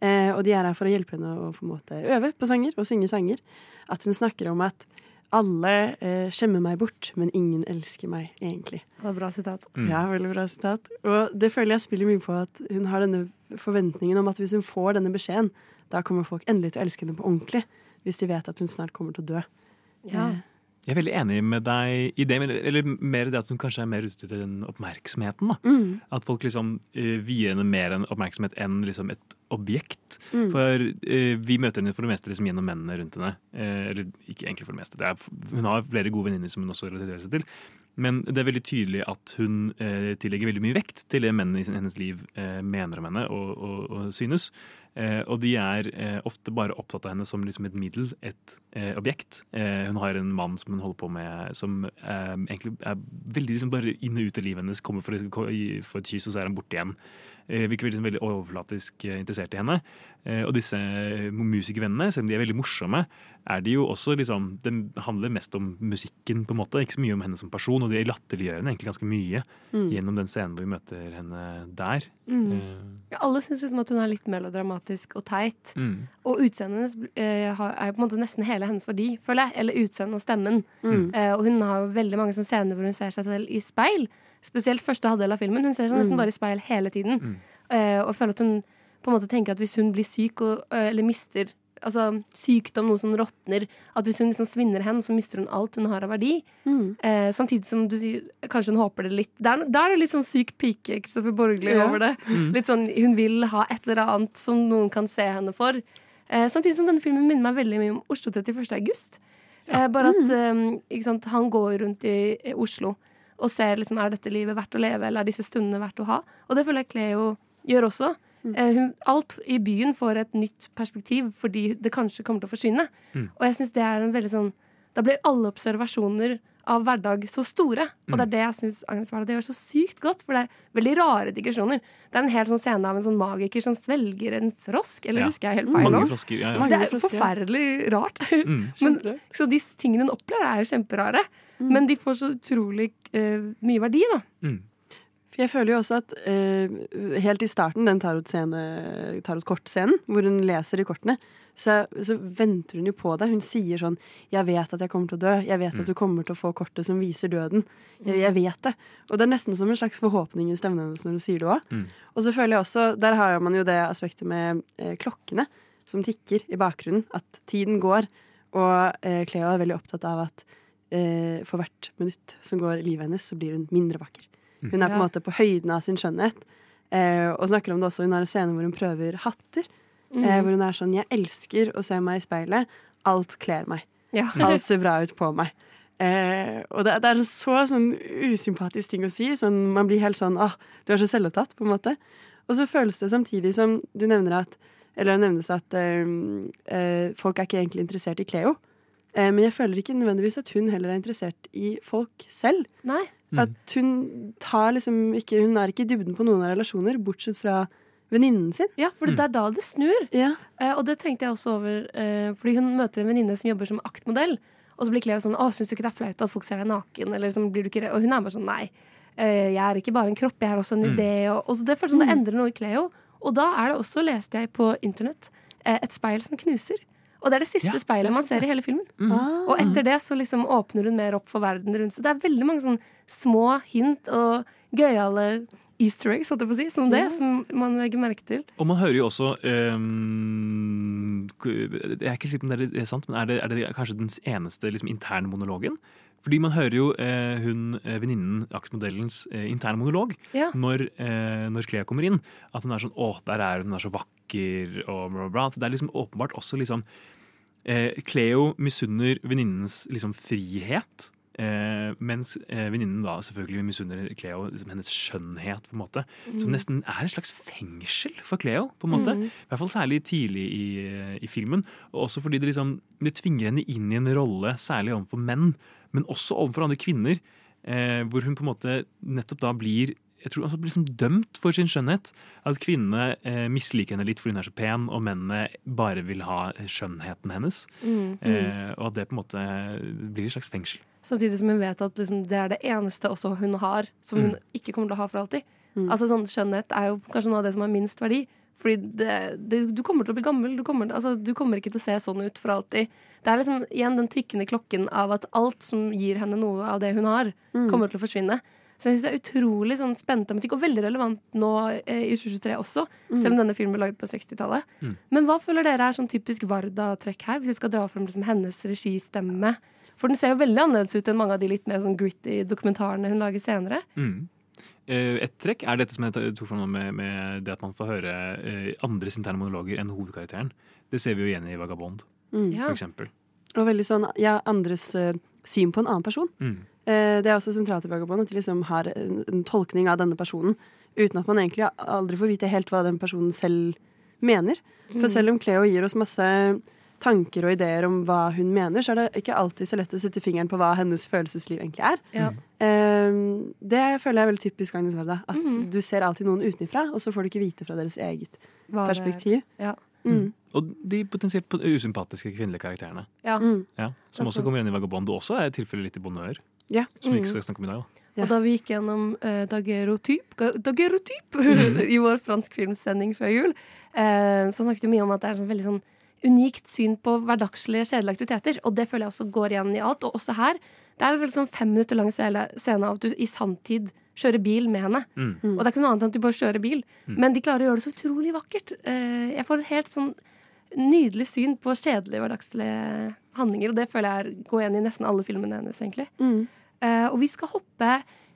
eh, og de er her for å hjelpe henne å på en måte øve på sanger og synge sanger. At hun snakker om at alle eh, skjemmer meg bort, men ingen elsker meg egentlig. Det var bra sitat. Mm. Ja, veldig bra sitat. Og det føler jeg spiller mye på at hun har denne forventningen om at hvis hun får denne beskjeden, da kommer folk endelig til å elske henne på ordentlig. Hvis de vet at hun snart kommer til å dø. Ja. Jeg er veldig enig med deg i det, men- eller mer det at hun kanskje er mer ute til den oppmerksomheten. da. Mm. At folk liksom uh, vier henne mer en oppmerksomhet enn liksom et objekt. Mm. For uh, vi møter henne for det meste liksom gjennom mennene rundt henne. Uh, eller ikke egentlig for det meste. Det er, hun har flere gode venninner som hun også relaterer seg til. Men det er veldig tydelig at hun eh, tillegger veldig mye vekt til det mennene i hennes liv eh, mener om henne og, og, og synes. Eh, og de er eh, ofte bare opptatt av henne som liksom et middel, et eh, objekt. Eh, hun har en mann som hun holder på med, som egentlig er veldig liksom bare inn og ut av livet hennes. Kommer for, for et kyss, og så er han borte igjen. Eh, virker liksom veldig overflatisk eh, interessert i henne. Eh, og disse musikervennene, selv om de er veldig morsomme, er de jo også liksom Det handler mest om musikken, på en måte, ikke så mye om henne som person. Og de latterliggjør henne egentlig ganske mye Mm. gjennom den scenen hvor vi møter henne der. Mm. Uh, Ja, Alle syns liksom at hun er litt melodramatisk og teit. Mm. Og utseendet hennes uh, er på en måte nesten hele hennes verdi, føler jeg. Eller utseendet og stemmen. Mm. Eh, og hun har jo veldig mange sånne scener hvor hun ser seg selv i speil. Spesielt første halvdel av filmen. Hun ser seg nesten Mm. bare i speil hele tiden. Mm. Eh, og føler at hun på en måte tenker at hvis hun blir syk og, eh, eller mister Altså sykdom, noe som råtner At hvis hun liksom svinner hen, så mister hun alt hun har av verdi. Mm. Eh, samtidig som du sier Kanskje hun håper det litt Da er, er det litt sånn syk pike Kristoffer Borgli Ja. over det. Mm. Litt sånn Hun vil ha et eller annet som noen kan se henne for. Eh, samtidig som denne filmen minner meg veldig mye om Oslo 31. august. Eh, bare at eh, ikke sant, han går rundt i, i Oslo og ser liksom, er dette livet verdt å leve, eller er disse stundene verdt å ha. Og det føler jeg Cleo gjør også. Eh, hun, alt i byen får et nytt perspektiv fordi det kanskje kommer til å forsvinne. Mm. Og jeg synes det er en veldig sånn Da blir alle observasjoner av hverdag så store. Og det er det jeg syns Agnes Varda gjør så sykt godt, for det er veldig rare digresjoner. Det er en hel sånn scene av en sånn magiker som svelger en frosk, eller Ja. husker jeg helt feil nå? Ja, ja. Det er forferdelig rart. Mm. [laughs] Men, så de tingene hun opplever, er jo kjemperare. Mm. Men de får så utrolig uh, mye verdi, da. Mm. For jeg føler jo også at uh, helt i starten, den tarotscene- tarot hvor hun leser i kortene, så, så venter hun jo på deg. Hun sier sånn 'Jeg vet at jeg kommer til å dø. Jeg vet Mm. at du kommer til å få kortet som viser døden.' Jeg, jeg vet det. Og det er nesten som en slags forhåpning i stemmen hennes når hun sier det òg. Mm. Og så føler jeg også, der har man jo det aspektet med eh, klokkene som tikker i bakgrunnen. At tiden går. Og eh, Cleo er veldig opptatt av at eh, for hvert minutt som går i livet hennes, så blir hun mindre vakker. Hun er på en måte på høyden av sin skjønnhet. Eh, og snakker om det også. Hun har en scene hvor hun prøver hatter. Mm. Eh, hvor hun er sånn 'Jeg elsker å se meg i speilet. Alt kler meg. Ja. [laughs] Alt ser bra ut på meg'. Eh, og det, det er en så sånn usympatisk ting å si. Sånn, man blir helt sånn 'Åh, du er så selvopptatt', på en måte. Og så føles det samtidig som du nevner at Eller det nevnes at eh, eh, folk er ikke egentlig interessert i Cleo. Eh, men jeg føler ikke nødvendigvis at hun heller er interessert i folk selv. Nei. At hun tar liksom ikke Hun er ikke i dybden på noen av relasjoner, bortsett fra venninnen sin. Ja, for det er da det snur. Ja. Eh, og det tenkte jeg også over, eh, fordi hun møter en venninne som jobber som aktmodell. Og så blir Cleo sånn 'Å, syns du ikke det er flaut at folk ser deg naken?' Eller liksom, blir du ikke re-" Og hun er bare sånn 'Nei, eh, jeg er ikke bare en kropp, jeg er også en Mm. idé'. Og, og det føles som det endrer noe i Cleo. Og da er det også, leste jeg på internett, eh, et speil som knuser. Og det er det siste Ja, speilet man ser i hele filmen. Mm. Ah. Og etter det så liksom åpner hun mer opp for verden rundt. Så det er veldig mange sånn små hint og gøyale easter eggs, holdt jeg på å si, som det, Ja. som man legger merke til. Og man hører jo også um, Jeg er ikke sikker på om det er sant, men er det, er det kanskje den eneste liksom, interne monologen? Fordi man hører jo eh, hun eh, venninnen, aksmodellens eh, interne monolog, Ja. når, eh, når Clea kommer inn. At hun er sånn 'Å, der er hun, hun er så vakker', og bla, bla, bla. Så det er liksom åpenbart også liksom eh, Cleo misunner venninnens liksom frihet. Eh, mens eh, venninnen da selvfølgelig misunner Cleo liksom hennes skjønnhet, på en måte. Som nesten er et slags fengsel for Cleo, på en måte. Mm. I hvert fall særlig tidlig i, i filmen. Og også fordi det liksom det tvinger henne inn i en rolle, særlig overfor menn, men også overfor andre kvinner, eh, hvor hun på en måte nettopp da blir jeg tror også blir liksom dømt for sin skjønnhet. At kvinnene eh, misliker henne litt fordi hun er så pen, og mennene bare vil ha skjønnheten hennes. Mm. Eh, og at det på en måte blir et slags fengsel. Samtidig som hun vet at liksom, det er det eneste også hun har, som hun ikke kommer til å ha for alltid. Mm. Altså sånn Skjønnhet er jo kanskje noe av det som har minst verdi. Fordi det, det, du kommer til å bli gammel. Du kommer, altså, du kommer ikke til å se sånn ut for alltid. Det er liksom igjen den tikkende klokken av at alt som gir henne noe av det hun har, Mm. kommer til å forsvinne. Så jeg synes det er utrolig sånn spennende tematikk, og veldig relevant nå eh, i 2023 også. Selv om denne filmen ble laget på 60-tallet. Mm. Men hva føler dere er sånn typisk Varda-trekk her? Hvis vi skal dra frem liksom hennes registemme For den ser jo veldig annerledes ut enn mange av de litt mer sånn gritty dokumentarene hun lager senere. Mm. Eh, Et trekk er dette som jeg tok fram med, med det at man får høre eh, andres interne monologer enn hovedkarakteren. Det ser vi jo igjen i Vagabond, Mm. For eksempel. Og veldig sånn ja, andres eh, syn på en annen person. Mm. Eh, det er også sentralt i Vagabond at de liksom har en, tolkning av denne personen uten at man egentlig aldri får vite helt hva den personen selv mener. For Mm. selv om Cleo gir oss masse tanker og ideer om hva hun mener, så er det ikke alltid så lett å sette fingeren på hva hennes følelsesliv egentlig er. Ja. Eh, det føler jeg er veldig typisk Agnes Varda. At mm. du ser alltid noen utenfra, og så får du ikke vite fra deres eget Hva er. perspektiv. Ja. Mm. Og de potensielt usympatiske kvinnelige karakterene. Ja. Mm. Ja, som også kommer igjen i Vagabond, og også er tilfellet litt i Bonheur. Ja. Som vi Mm. ikke skal snakke om i dag. Da. Og da vi gikk gjennom uh, dagerotyp, ga- [laughs] i vår fransk filmsending før jul, uh, så snakket vi mye om at det er sånn veldig sånn unikt syn på hverdagslige kjedelige aktiviteter. Og det føler jeg også går igjen i alt. Og også her. Det er en sånn fem minutter lang scene scene av at du i sanntid kjører bil med henne. Mm. Og det er ikke noe annet enn at du bare kjører bil. Mm. Men de klarer å gjøre det så utrolig vakkert. Eh, jeg får et helt sånn nydelig syn på kjedelige hverdagslige handlinger, og det føler jeg går igjen i nesten alle filmene hennes, egentlig. Mm. Uh, og vi skal hoppe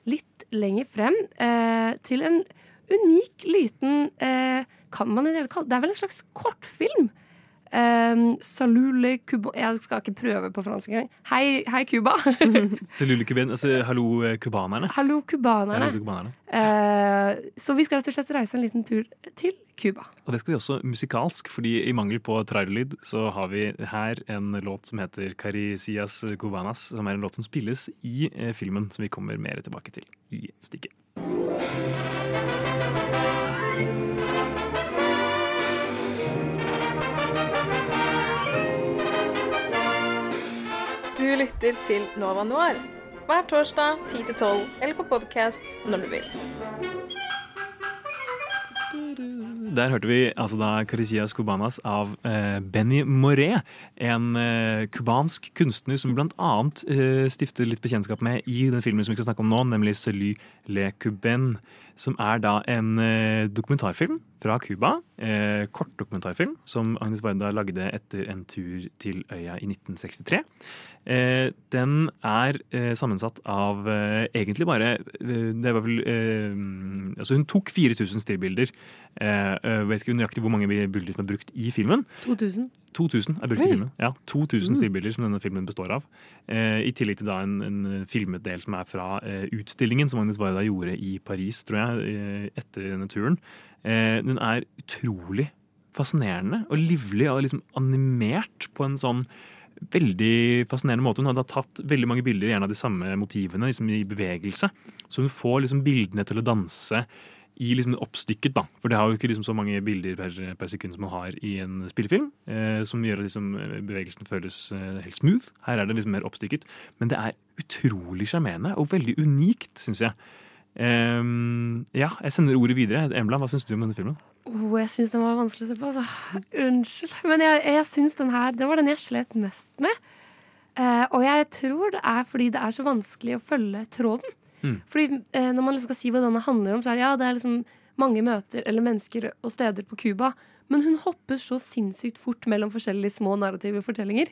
litt lenger frem uh, til en unik liten uh, Kan man i det Det er vel en slags kortfilm? Um, Salule Cuba Jeg skal ikke prøve på fransk engang. Hei, hei Cuba! [laughs] Salule Cuban, altså, hallo eh, cubanerne. Hallo, cubanerne. Eh, så vi skal rett og slett reise en liten tur til Cuba. Og det skal vi også musikalsk, fordi i mangel på trailerlyd så har vi her en låt som heter Caricias Cubanas, som er en låt som spilles i eh, filmen, som vi kommer mer tilbake til i stikket. Lytter til Nova Noir hver torsdag 10-12 eller på podkast når du vil. Der hørte vi altså da Caricias Cubanas av eh, Benny Moré, en eh, cubansk kunstner som blant annet eh, stifter litt bekjentskap med i den filmen som vi skal snakke om nå, nemlig Celui le Cubain, som er da en eh, dokumentarfilm fra Cuba. Eh, kortdokumentarfilm som Agnes Varda lagde etter en tur til øya i 1963. Eh, den er eh, sammensatt av eh, egentlig bare eh, Det var vel eh, Altså, hun tok 4000 stillbilder. Eh, eh, vet ikke nøyaktig hvor mange bilder som er brukt i filmen. 2000. 2000 er brukt Oi. i filmen. Ja, 2000 Mm. stillbilder som denne filmen består av. Eh, I tillegg til da en, en filmet del som er fra eh, utstillingen som Agnes Varda gjorde i Paris, tror jeg, eh, etter denne turen. Eh, den er utrolig fascinerende og livlig og liksom animert på en sånn veldig fascinerende måte. Hun hadde tatt veldig mange bilder gjerne av de samme motivene liksom i bevegelse. Så hun får liksom bildene til å danse i liksom oppstykket, da. For det har jo ikke liksom så mange bilder per, per sekund som man har i en spillefilm. Eh, som gjør at liksom bevegelsen føles eh, helt smooth. Her er det liksom mer oppstykket. Men det er utrolig sjarmerende og veldig unikt, syns jeg. Ehm, ja, jeg sender ordet videre. Embla, hva syns du om denne filmen? Oh, jeg syns den var vanskelig å se på. Altså. Unnskyld. Men jeg, jeg syns den her Det var den jeg slet mest med. Eh, og jeg tror det er fordi det er så vanskelig å følge tråden. Mm. Fordi eh, når man liksom skal si hva denne handler om, så er det ja, det er liksom mange møter eller mennesker og steder på Cuba. Men hun hopper så sinnssykt fort mellom forskjellige små narrative fortellinger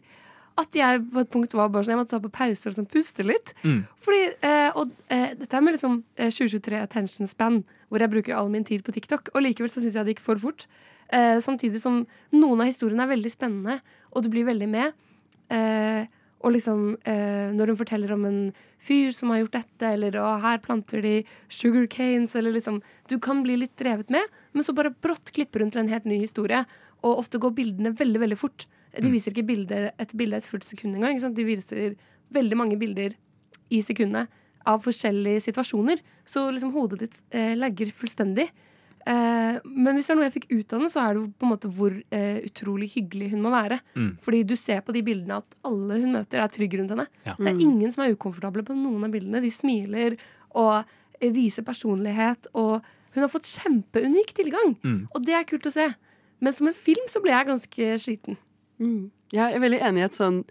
at jeg på et punkt var bare sånn Jeg måtte ta på pause og liksom puste litt. Mm. Fordi, eh, og eh, dette er med liksom eh, 2023 attention span, hvor jeg bruker all min tid på TikTok. Og likevel så syns jeg det gikk for fort. Eh, samtidig som noen av historiene er veldig spennende, og du blir veldig med. Eh, og liksom eh, når hun forteller om en fyr som har gjort dette, eller 'å, her planter de sugar canes, eller liksom Du kan bli litt drevet med, men så bare brått klipper hun til en helt ny historie. Og ofte går bildene veldig, veldig fort. De viser ikke bilder, et bilde et fullt sekund engang. ikke sant? De viser veldig mange bilder i sekundet av forskjellige situasjoner. Så liksom hodet ditt eh, legger fullstendig. Eh, men hvis det er noe jeg fikk ut av den, så er det på en måte hvor eh, utrolig hyggelig hun må være. Mm. Fordi du ser på de bildene at alle hun møter, er trygge rundt henne. Ja. Det er Mm. ingen som er ukomfortable på noen av bildene. De smiler og eh, viser personlighet. Og hun har fått kjempeunik tilgang. Mm. Og det er kult å se. Men som en film så ble jeg ganske sliten. Mm. Jeg er veldig enig i et sånn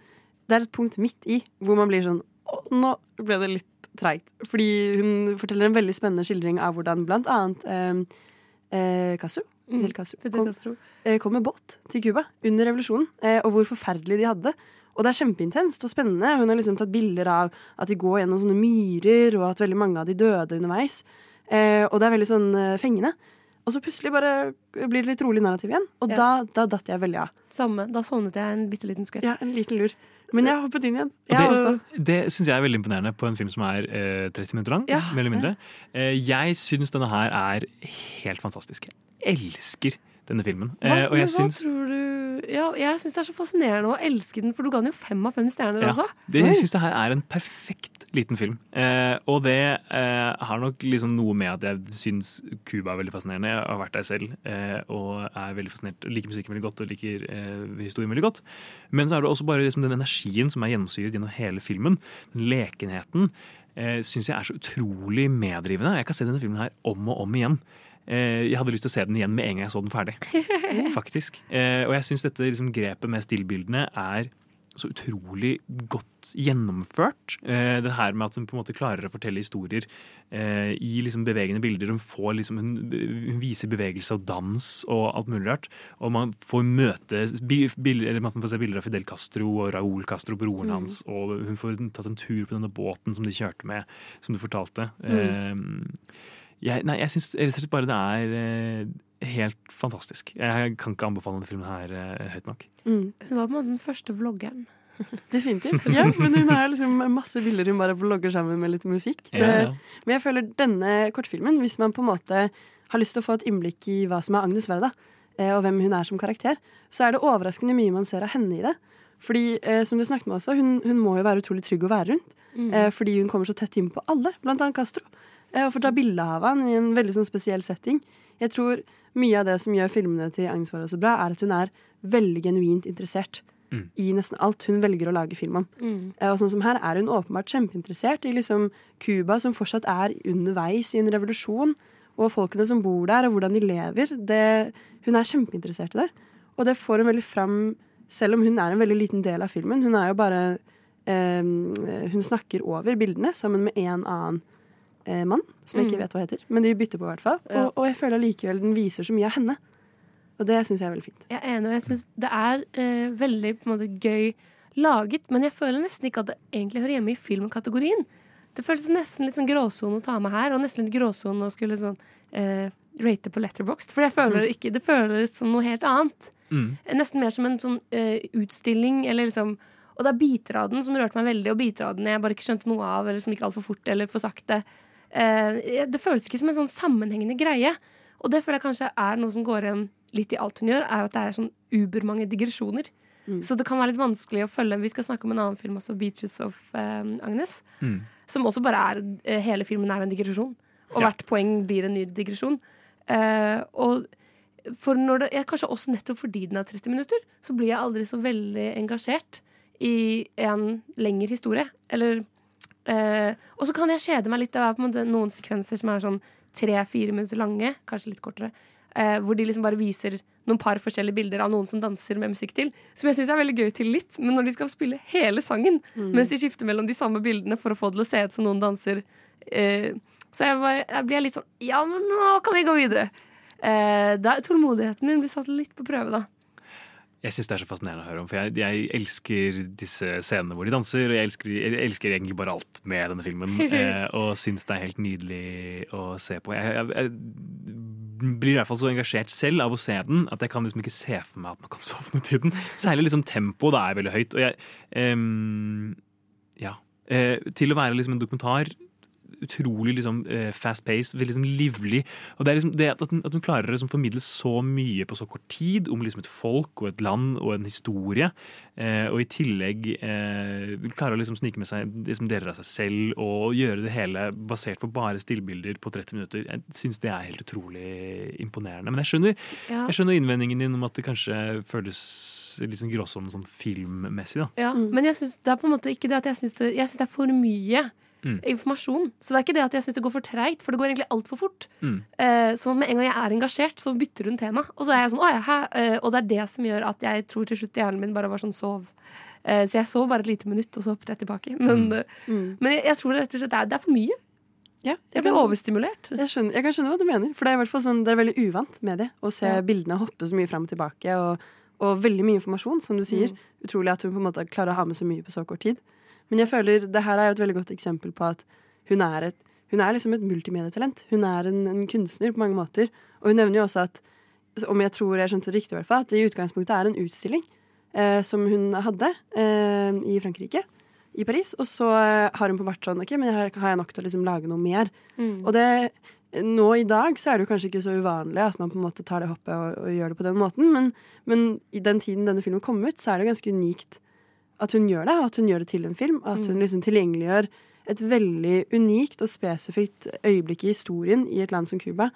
Det er et punkt midt i hvor man blir sånn Å, nå ble det litt treigt. Fordi hun forteller en veldig spennende skildring av hvordan blant annet eh, eh, Castro, Fidel Castro, kom, eh, kom med båt til Cuba under revolusjonen, eh, og hvor forferdelig de hadde det. Og det er kjempeintenst og spennende. Hun har liksom tatt bilder av at de går gjennom sånne myrer, og at veldig mange av de døde underveis. Eh, og det er veldig sånn eh, fengende. Og så plutselig bare blir det litt rolig narrativ igjen. Og Ja. da, da datt jeg veldig av. Samme. Da sovnet jeg en bitte liten skvett. Ja, en liten lur. Men jeg har hoppet inn igjen. Det, det syns jeg er veldig imponerende på en film som er eh, 30 minutter lang. Ja, mer eller mindre. Eh, jeg syns denne her er helt fantastisk. Jeg elsker denne filmen. Hva, Eh, og jeg syns tror du Ja, jeg syns det er så fascinerende å elske den, for du ga den jo fem av fem stjerner ja, også. det, jeg syns det her er en perfekt liten film. Eh, og det eh, har nok liksom noe med at jeg syns Cuba er veldig fascinerende. Jeg har vært der selv eh, og er veldig fascinert. Liker musikken veldig godt og liker eh, historien veldig godt. Men så er det også bare liksom den energien som er gjennomsyret gjennom hele filmen. Den lekenheten eh, syns jeg er så utrolig meddrivende. Jeg kan se denne filmen her om og om igjen. Eh, jeg hadde lyst til å se den igjen med en gang jeg så den ferdig. [laughs] Faktisk. Eh, og jeg syns dette liksom, grepet med stillbildene er så utrolig godt gjennomført. Eh, det her med at hun på en måte klarer å fortelle historier eh, i liksom bevegende bilder. Hun, får liksom, hun, hun viser bevegelse og dans og alt mulig rart. Og man får møte bilder, eller man får se bilder av Fidel Castro og Raúl Castro, broren Mm. hans. Og hun får tatt en tur på denne båten som de kjørte med, som du fortalte. Mm. Eh, jeg, nei, jeg syns rett og slett bare det er eh, helt fantastisk. Jeg kan ikke anbefale denne filmen her eh, høyt nok. Mm. Hun var på en måte den første vloggeren. [laughs] Definitivt. Ja, men hun har liksom masse bilder hun bare vlogger sammen med litt musikk. Det, Ja, ja. Men jeg føler denne kortfilmen, hvis man på en måte har lyst til å få et innblikk i hva som er Agnes Verda, eh, og hvem hun er som karakter, så er det overraskende mye man ser av henne i det. Fordi, eh, som du snakket med også, hun, hun må jo være utrolig trygg å være rundt. Mm. Eh, fordi hun kommer så tett inn på alle, blant annet Castro. Eh, og får ta bilde av han i en veldig sånn spesiell setting. Jeg tror mye av det som gjør filmene til Agnes Wara så bra, er at hun er veldig genuint interessert Mm. i nesten alt hun velger å lage film om. Mm. Eh, Og sånn som her er hun åpenbart kjempeinteressert i liksom Cuba, som fortsatt er underveis i en revolusjon, og folkene som bor der, og hvordan de lever. Det, hun er kjempeinteressert i det. Og det får hun veldig fram, selv om hun er en veldig liten del av filmen. Hun er jo bare eh, Hun snakker over bildene sammen med en annen eh, mann, som jeg ikke Mm. vet hva heter. Men de bytter på, i hvert fall. Ja. Og, og jeg føler likevel den viser så mye av henne. Og det syns jeg er veldig fint. Jeg er enig, og jeg syns det er eh, veldig på en måte gøy laget, men jeg føler nesten ikke at det egentlig hører hjemme i filmkategorien. Det føles nesten litt sånn gråsone å ta med her, og nesten litt gråsone å skulle sånn eh, rate på Letterboxd. For jeg føler Mm. ikke Det føles som noe helt annet. Mm. Nesten mer som en sånn eh, utstilling, eller liksom Og det er biter av den som rørte meg veldig, og biter av den jeg bare ikke skjønte noe av, eller som gikk altfor fort eller for sakte. Eh, det føles ikke som en sånn sammenhengende greie. Og det føler jeg kanskje er noe som går igjen litt i alt hun gjør, er at det er sånn ubermange digresjoner. Mm. Så det kan være litt vanskelig å følge. Vi skal snakke om en annen film også, 'Beaches of eh, Agnes'. Mm. Som også bare er eh, Hele filmen er en digresjon. Og Ja. hvert poeng blir en ny digresjon. Eh, og for når det, ja, kanskje også nettopp fordi den er 30 minutter, så blir jeg aldri så veldig engasjert i en lengre historie. Eller eh, Og så kan jeg kjede meg litt. Det er på en måte noen sekvenser som er sånn tre-fire minutter lange, kanskje litt kortere. uh, hvor de liksom bare viser noen par forskjellige bilder av noen som danser med musikk til. Som jeg syns er veldig gøy til litt, men når de skal spille hele sangen Mm. mens de skifter mellom de samme bildene for å få det til å se ut som noen danser uh, Så jeg, bare, jeg blir litt sånn Ja, men nå kan vi gå videre. Uh, da, tålmodigheten min blir satt litt på prøve, da. Jeg syns det er så fascinerende å høre om, for jeg, jeg elsker disse scenene hvor de danser. Og jeg elsker, jeg elsker egentlig bare alt med denne filmen, [laughs] eh, og syns det er helt nydelig å se på. Jeg, jeg, blir i hvert fall så engasjert selv av å se den at jeg kan liksom ikke se for meg at man kan [laughs] sovne til den. Særlig liksom tempoet da er veldig høyt. Og jeg ehm, Ja. Eh, til å være liksom en dokumentar utrolig liksom, eh, fast pace, veldig liksom, livlig. Og det er liksom det at, at hun klarer å liksom, formidle så mye på så kort tid om liksom, et folk og et land og en historie. Eh, og i tillegg eh, klarer å liksom, snike med seg liksom, deler av seg selv og gjøre det hele basert på bare stillbilder på 30 minutter. Jeg syns det er helt utrolig imponerende. Men jeg skjønner, Ja. jeg skjønner innvendingen din om at det kanskje føles litt sånn gråsonen sånn filmmessig. da. Ja, Men jeg synes, det er på en måte ikke det at jeg syns det, jeg synes det er for mye Mm. informasjon. Så det er ikke det at jeg syns det går for treigt, for det går egentlig altfor fort. Mm. Uh, så med en gang jeg er engasjert, så bytter hun tema. Og så er jeg sånn, «Å ja, hæ?» Eh, og det er det som gjør at jeg tror til slutt hjernen min bare var sånn sov. Uh, så jeg sov bare et lite minutt, og så hoppet jeg tilbake. Men, eh, Mm. men jeg, jeg tror det rett og slett er, det er for mye. Ja, Jeg ble overstimulert. Jeg, skjønner, jeg kan skjønne hva du mener. For det er i hvert fall sånn, det er veldig uvant med det. Å se Ja. bildene hoppe så mye fram og tilbake. Og og veldig mye informasjon, som du sier. Mm. Utrolig at hun på en måte klarer å ha med så mye på så kort tid. Men jeg føler det her er jo et veldig godt eksempel på at hun er, et, hun er liksom et multimedietalent. Hun er en, en kunstner på mange måter. Og hun nevner jo også at, om jeg tror jeg skjønte det riktig, i hvert fall, at det i utgangspunktet er en utstilling eh, som hun hadde eh, i Frankrike, i Paris. Og så eh, har hun på hvert sånn OK, men her har jeg nok til å liksom lage noe mer. Mm. Og det, nå i dag så er det jo kanskje ikke så uvanlig at man på en måte tar det hoppet og, og gjør det på den måten, men, men i den tiden denne filmen kom ut, så er det ganske unikt at hun gjør det, og at hun gjør det til en film. At hun Mm. liksom tilgjengeliggjør et veldig unikt og spesifikt øyeblikk i historien i et land som Cuba.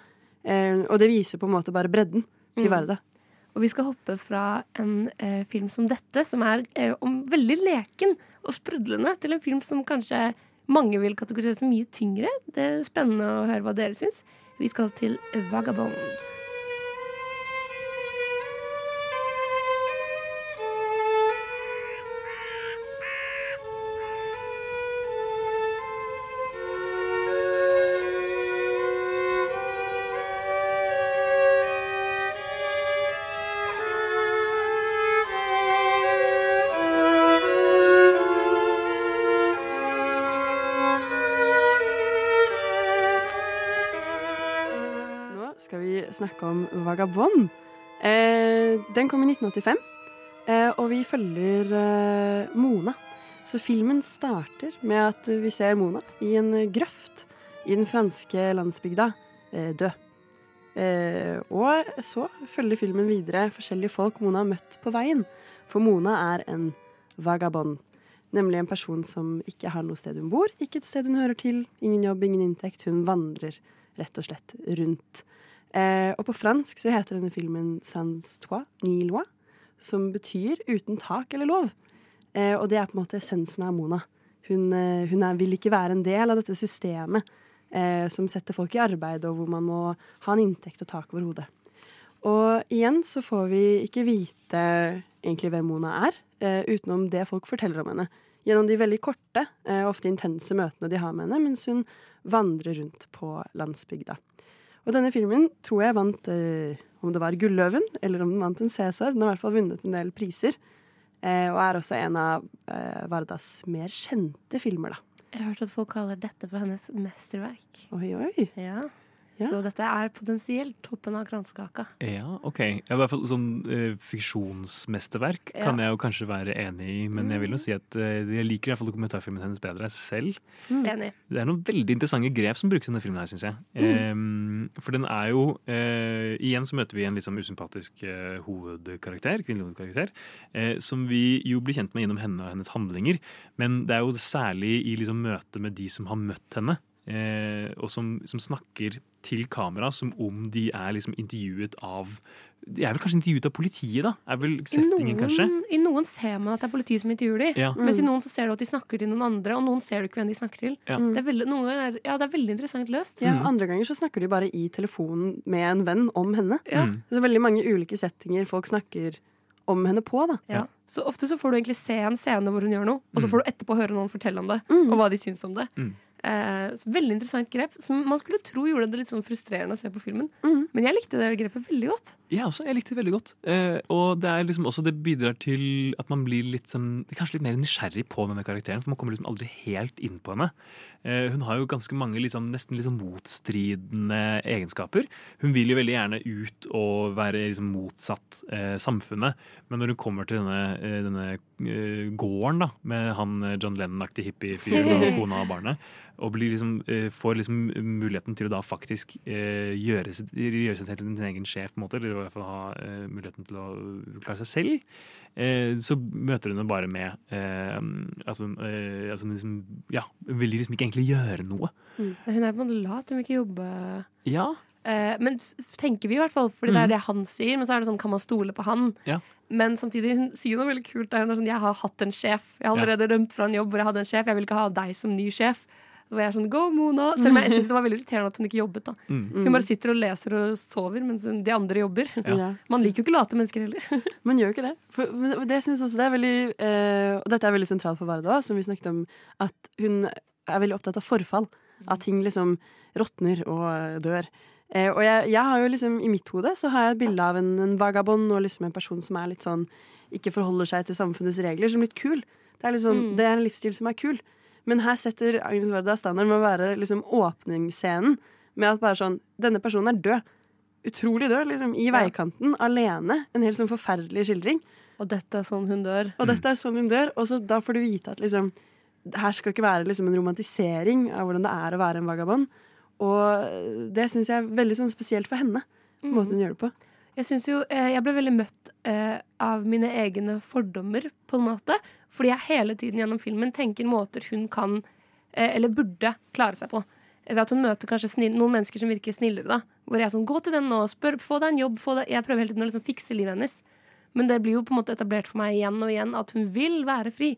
Eh, og det viser på en måte bare bredden til Mm. Varda. Og vi skal hoppe fra en eh, film som dette, som er eh, om veldig leken og sprudlende, til en film som kanskje mange vil kategorisere som mye tyngre. Det er spennende å høre hva dere syns. Vi skal til Vagabond. Snakke om Vagabond. Eh, den kom i 1985, eh, og vi følger eh, Mona. Så filmen starter med at vi ser Mona i en grøft i den franske landsbygda eh, dø. Eh, og så følger filmen videre forskjellige folk Mona har møtt på veien. For Mona er en vagabond. Nemlig en person som ikke har noe sted hun bor, ikke et sted hun hører til, ingen jobb, ingen inntekt. Hun vandrer rett og slett rundt. Eh, og på fransk så heter denne filmen Sans toi, ni loi, som betyr uten tak eller lov. Eh, og det er på en måte essensen av Mona. Hun, eh, hun er, vil ikke være en del av dette systemet eh, som setter folk i arbeid, og hvor man må ha en inntekt og tak over hodet. Og igjen så får vi ikke vite egentlig hvem Mona er, eh, utenom det folk forteller om henne. Gjennom de veldig korte, eh, ofte intense møtene de har med henne, mens hun vandrer rundt på landsbygda. Og denne filmen tror jeg vant eh, om det var Gulløven, eller om den vant en Cæsar. Den har i hvert fall vunnet en del priser. Eh, og er også en av eh, Vardas mer kjente filmer, da. Jeg har hørt at folk kaller dette for hennes mesterverk. Oi, oi. Ja. Ja. Så dette er potensielt toppen av kransekaka. Ja, ok. Ja, I hvert fall sånn uh, fiksjonsmesterverk Ja. kan jeg jo kanskje være enig i, men jeg vil jo si at uh, jeg liker i hvert fall dokumentarfilmen hennes bedre selv. Enig. Det er noen veldig interessante grep som brukes i denne filmen her, syns jeg. Ehm, for den er jo uh, Igjen så møter vi en litt sånn usympatisk hovedkarakter, kvinnelig hovedkarakter, eh, som vi jo blir kjent med gjennom henne og hennes handlinger. Men det er jo særlig i liksom møte med de som har møtt henne, og som, som snakker til kamera som om de er liksom intervjuet av De er vel kanskje intervjuet av politiet, da? Er vel I settingen, kanskje? I noen ser man at det er politiet som intervjuer dem, Ja. mens i noen så ser du at de snakker til noen andre, og noen ser du ikke hvem de snakker til. Ja. Det, er veldig, noen ganger er, ja, det er veldig interessant løst. Ja, Andre ganger så snakker de bare i telefonen med en venn om henne. Ja. Mm. Så veldig mange ulike settinger folk snakker om henne på. da. Ja. Så ofte så får du egentlig se en scene hvor hun gjør noe, og så Mm. får du etterpå høre noen fortelle om det, Mm. og hva de syns om det. Mm. Eh, veldig interessant grep, som man skulle tro gjorde det litt sånn frustrerende å se på filmen. Mm. Men jeg likte det grepet veldig godt. Jeg også, jeg likte det veldig godt. Eh, og det er liksom også det bidrar til at man blir litt sånn, kanskje litt mer nysgjerrig på denne karakteren. For man kommer liksom aldri helt inn på henne. Eh, hun har jo ganske mange liksom, nesten sånn motstridende egenskaper. Hun vil jo veldig gjerne ut og være liksom motsatt eh, samfunnet. Men når hun kommer til denne, eh, denne gården da, med han eh, John Lennon-aktige hippiefyren og [laughs] kona og barnet, og blir liksom, eh, får liksom muligheten til å da faktisk eh, gjøre, gjøre seg selv til sin egen sjef, på en måte, eller i hvert fall ha eh, muligheten til å klare seg selv, eh, så møter hun henne bare med eh, altså, eh, altså liksom, Ja, vil liksom ikke egentlig gjøre noe. Hun er på en måte lat, hun vil ikke jobbe Ja. Eh, men tenker vi i hvert fall, fordi det er det han sier. Men så er det sånn, kan man stole på han? Ja. Men samtidig, hun sier noe veldig kult. Hun er sånn, jeg har hatt en sjef. Jeg har Ja. allerede rømt fra en jobb hvor jeg hadde en sjef. Jeg vil ikke ha deg som ny sjef. Og jeg er sånn, go Mona Selv om jeg syns det var veldig irriterende at hun ikke jobbet. da Mm. Hun bare sitter og leser og sover mens de andre jobber. Ja. Man liker jo ikke late mennesker heller. [laughs] Man gjør jo ikke det. For, men det synes også det er veldig uh, Og dette er veldig sentralt for Varda, som vi snakket om, at hun er veldig opptatt av forfall. At ting liksom råtner og dør. Eh, og jeg, jeg har jo liksom i mitt hode så har jeg et bilde av en, en vagabond og liksom en person som er litt sånn ikke forholder seg til samfunnets regler, som litt kul. Det er, liksom, Mm. det er en livsstil som er kul. Men her setter Agnes Varda standard med å være liksom åpningsscenen med at bare sånn Denne personen er død. Utrolig død, liksom. I veikanten, alene. En helt sånn forferdelig skildring. Og dette er sånn hun dør. Og dette er sånn hun dør. Og så da får du vite at liksom her skal ikke være liksom en romantisering av hvordan det er å være en vagabond. Og det syns jeg er veldig sånn spesielt for henne. Måten hun gjør det på. Jeg syns jo, eh, jeg ble veldig møtt eh, av mine egne fordommer, på en måte. Fordi jeg hele tiden gjennom filmen tenker måter hun kan, eh, eller burde, klare seg på. Ved at hun møter kanskje snill, noen mennesker som virker snillere. da. Hvor jeg er sånn, gå til den nå, spør, få deg en jobb. Få deg. Jeg prøver hele tiden å liksom fikse livet hennes. Men det blir jo på en måte etablert for meg igjen og igjen at hun vil være fri.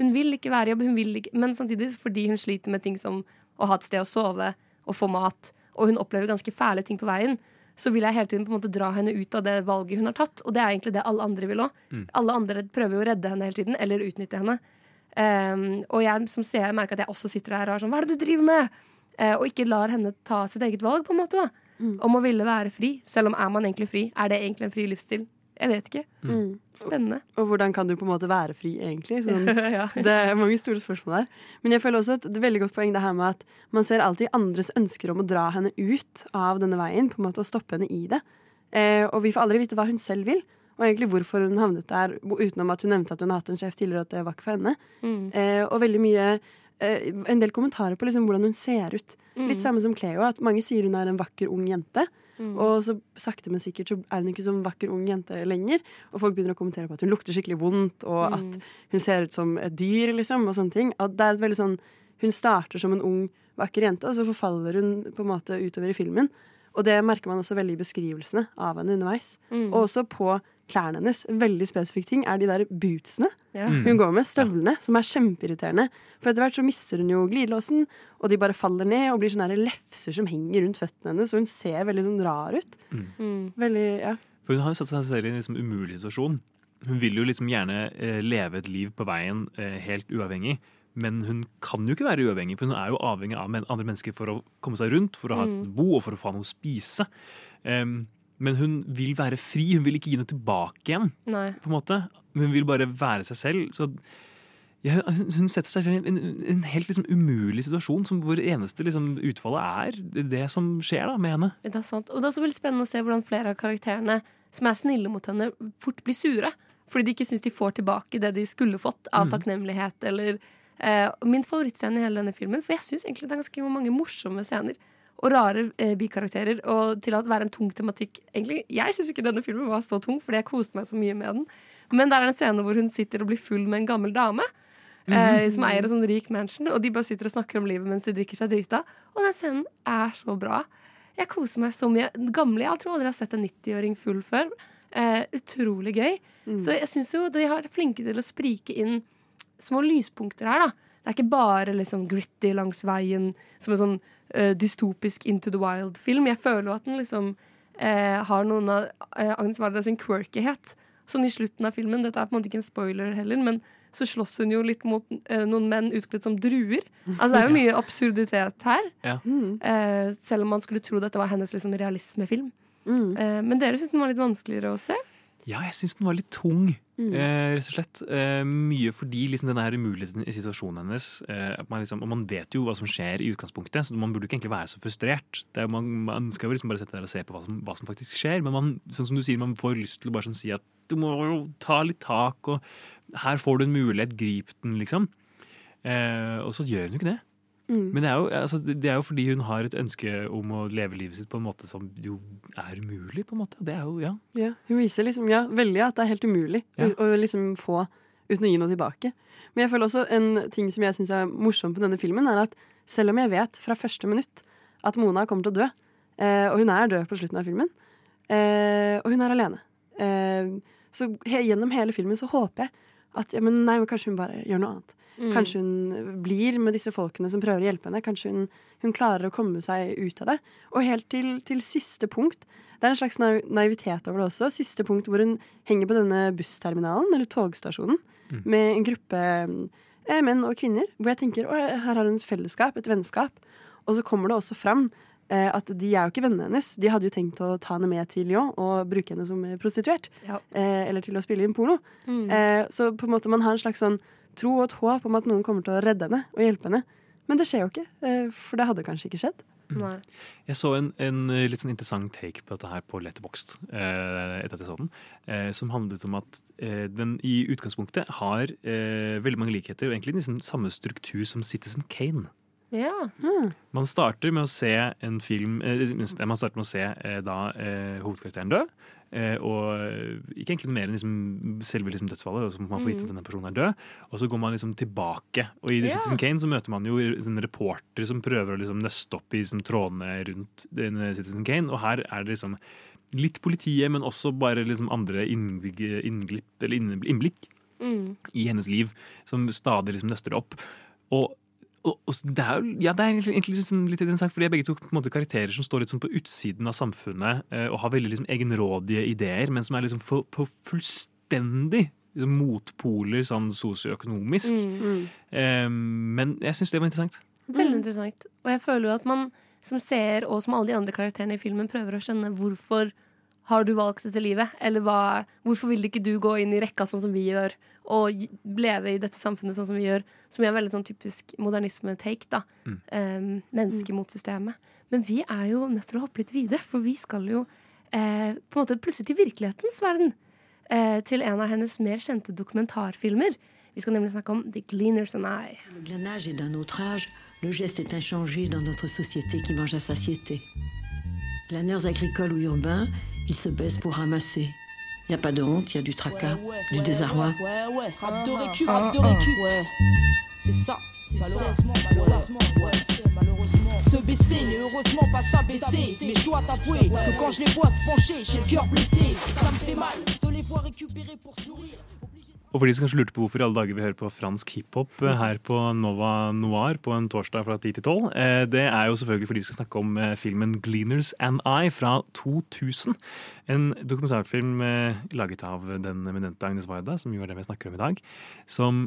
Hun vil ikke være i jobb, hun vil ikke, men samtidig fordi hun sliter med ting som å ha et sted å sove og få mat, og hun opplever ganske fæle ting på veien, så vil jeg hele tiden på en måte dra henne ut av det valget hun har tatt. Og det er egentlig det alle andre vil òg. Mm. Alle andre prøver jo å redde henne hele tiden, eller utnytte henne. Um, og jeg som ser, merker at jeg også sitter her og er sånn Hva er det du driver med? Uh, og ikke lar henne ta sitt eget valg, på en måte. da Om å ville være fri. Selv om er man egentlig fri? Er det egentlig en fri livsstil? Jeg vet ikke. Mm. Spennende. Og hvordan kan du på en måte være fri, egentlig? Sånn, [laughs] Ja. Det er mange store spørsmål der. Men jeg føler også at det er veldig godt poeng det her med at man ser alltid andres ønsker om å dra henne ut av denne veien, på en måte, og stoppe henne i det. Eh, og vi får aldri vite hva hun selv vil, og egentlig hvorfor hun havnet der, utenom at hun nevnte at hun har hatt en sjef tidligere, og at det var ikke for henne. Mm. Eh, og veldig mye eh, En del kommentarer på liksom hvordan hun ser ut. Mm. Litt samme som Cleo, at mange sier hun er en vakker, ung jente. Mm. Og så sakte, men sikkert så er hun ikke som vakker, ung jente lenger. Og folk begynner å kommentere på at hun lukter skikkelig vondt, og Mm. at hun ser ut som et dyr, liksom, og sånne ting. Og det er et veldig sånn Hun starter som en ung, vakker jente, og så forfaller hun på en måte utover i filmen. Og det merker man også veldig i beskrivelsene av henne underveis. Mm. Og også på klærne hennes. Veldig spesifikk ting er de der bootsene Ja. Mm. hun går med. Støvlene, som er kjempeirriterende. For etter hvert så mister hun jo glidelåsen, og de bare faller ned og blir sånne her lefser som henger rundt føttene hennes, og hun ser veldig sånn rar ut. Mm. Veldig, ja. For hun har jo satt seg selv i en liksom umulig situasjon. Hun vil jo liksom gjerne eh, leve et liv på veien eh, helt uavhengig. Men hun kan jo ikke være uavhengig, for hun er jo avhengig av andre mennesker for å komme seg rundt, for å ha et Mm. sted å bo og for å få noe å spise. Em, men hun vil være fri, hun vil ikke gi noe tilbake igjen. Nei. på en måte. Hun vil bare være seg selv. Så ja, hun, setter seg selv i en, en, helt liksom umulig situasjon som hvor eneste liksom, utfallet er det som skjer da med henne. Det er sant. Og det er også veldig spennende å se hvordan flere av karakterene som er snille mot henne, fort blir sure. Fordi de ikke syns de får tilbake det de skulle fått av Mhm. takknemlighet eller eh, Min favorittscene i hele denne filmen, for jeg syns egentlig det er ganske mange morsomme scener. Og rare eh, bikarakterer. Og til å være en tung tematikk egentlig, Jeg syns ikke denne filmen var så tung, fordi jeg koste meg så mye med den. Men det er en scene hvor hun sitter og blir full med en gammel dame. Eh, Mhm. som eier en sånn rik mansion, og de bare sitter og snakker om livet mens de drikker seg drita. Og den scenen er så bra. Jeg koser meg så mye. Den Gamle, Jeg tror aldri jeg har sett en 90-åring full før. Eh, utrolig gøy. Så jeg syns jo de har flinke til å sprike inn små lyspunkter her, da. Det er ikke bare liksom gritty langs veien som en sånn dystopisk Into the Wild-film. Jeg føler jo at den liksom eh, har noen av eh, Agnes Varda sin quirkyhet. Sånn i slutten av filmen, dette er på en måte ikke en spoiler heller, men så slåss hun jo litt mot eh, noen menn utkledd som druer. Altså Det er jo mye absurditet her. Ja. Eh, selv om man skulle tro dette var hennes liksom, realismefilm. Eh, men dere syntes den var litt vanskeligere å se? Ja, jeg syns den var litt tung, Mm. eh, rett og slett. Eh, mye fordi liksom, denne her umuligheten i situasjonen hennes eh, at man liksom, Og man vet jo hva som skjer i utgangspunktet, så man burde ikke egentlig være så frustrert. Det er, man, man skal jo liksom bare sette der og se på hva som, hva som faktisk skjer, men man, sånn som du sier, man får lyst til å bare sånn si at du må jo ta litt tak, og her får du en mulighet, grip den, liksom. Eh, og så gjør hun jo ikke det. Mm. Men det er, jo, altså, det er jo fordi hun har et ønske om å leve livet sitt på en måte som jo er umulig, på en måte. Det er jo, ja. Ja, hun viser liksom, ja, veldig at det er helt umulig Ja. å, å liksom få uten å gi noe tilbake. Men jeg føler også en ting som jeg syns er morsomt på denne filmen, er at selv om jeg vet fra første minutt at Mona kommer til å dø, eh, og hun er død på slutten av filmen, eh, og hun er alene eh, Så he, gjennom hele filmen så håper jeg at ja, men nei, men kanskje hun bare gjør noe annet. Mm. Kanskje hun blir med disse folkene som prøver å hjelpe henne. Kanskje hun, hun klarer å komme seg ut av det. Og helt til, til siste punkt Det er en slags naiv- naivitet over det også. Siste punkt hvor hun henger på denne bussterminalen, eller togstasjonen, Mm. med en gruppe eh, menn og kvinner. Hvor jeg tenker å, her har hun et fellesskap, et vennskap. Og så kommer det også fram eh, at de er jo ikke vennene hennes. De hadde jo tenkt å ta henne med til Lyon og bruke henne som prostituert. Ja. Eh, eller til å spille inn porno. Mm. Eh, så på en måte man har en slags sånn tro og et håp om at noen kommer til å redde henne og hjelpe henne. Men det skjer jo ikke, eh, for det hadde kanskje ikke skjedd. Nei. Jeg så en, en eh, litt sånn interessant take på dette her på Letterboxd eh, etter at jeg så den. Eh, som handlet om at eh, den i utgangspunktet har eh, veldig mange likheter og egentlig liksom samme struktur som Citizen Kane. Ja. Man starter med å se en film Man starter med å se eh, da hovedkarakteren dø. Eh, og eh, ikke egentlig noe mer enn liksom, selve liksom, dødsfallet. Og så får man få vite at Mm. denne personen er død. Og så går man liksom tilbake. Og i Ja. Citizen Kane så møter man jo sånne reportere som prøver å liksom, nøste opp i liksom, trådene rundt Citizen Kane. Og her er det liksom litt politiet, men også bare liksom, andre innglipp, eller innblikk, Mm. i hennes liv som stadig liksom nøster opp. Og, og, og det er jo ja, det er egentlig, liksom litt interessant, fordi begge to på en måte karakterer som står litt sånn på utsiden av samfunnet eh, og har veldig liksom egenrådige ideer, men som er liksom for, på fullstendig liksom, motpoler sånn sosioøkonomisk. Mm. Eh, men jeg syns det var interessant. Veldig interessant. Og jeg føler jo at man som seer, og som alle de andre karakterene i filmen, prøver å skjønne hvorfor har du valgt dette livet? Eller hva, hvorfor vil ikke du gå inn i rekka sånn som vi gjør, og leve i dette samfunnet sånn som vi gjør? Som er veldig sånn typisk modernisme-take, da. Mm. Um, menneske mot systemet. Men vi er jo nødt til å hoppe litt videre, for vi skal jo eh, på en måte plutselig til virkelighetens verden. Eh, til en av hennes mer kjente dokumentarfilmer. Vi skal nemlig snakke om The Gleaners and I. Le glanage est d'un autre âge. Le geste est inchangé dans notre société qui mange à satiété. Glaneurs agricoles ou urbains, ils se baissent pour ramasser. Il n'y a pas de honte, il y a du tracas, du désarroi. Ouais, ouais, rap de récup, rap de récup. Ouais, c'est ça. Malheureusement, malheureusement, ouais, malheureusement. Se baisser n'est heureusement pas s'abaisser. Mais je dois t'avouer que quand je les vois se pencher, j'ai le cœur blessé. Ça me fait mal de les voir récupérer pour se nourrir. Og for de som kanskje lurte på hvorfor i alle dager vi hører på fransk hiphop eh, her på Nova Noir på en torsdag fra 10 til 12, eh, det er jo selvfølgelig fordi vi skal snakke om eh, filmen 'Gleaners and I' fra 2000. En dokumentarfilm laget av den eminente Agnes Varda, som jo er det vi snakker om i dag, som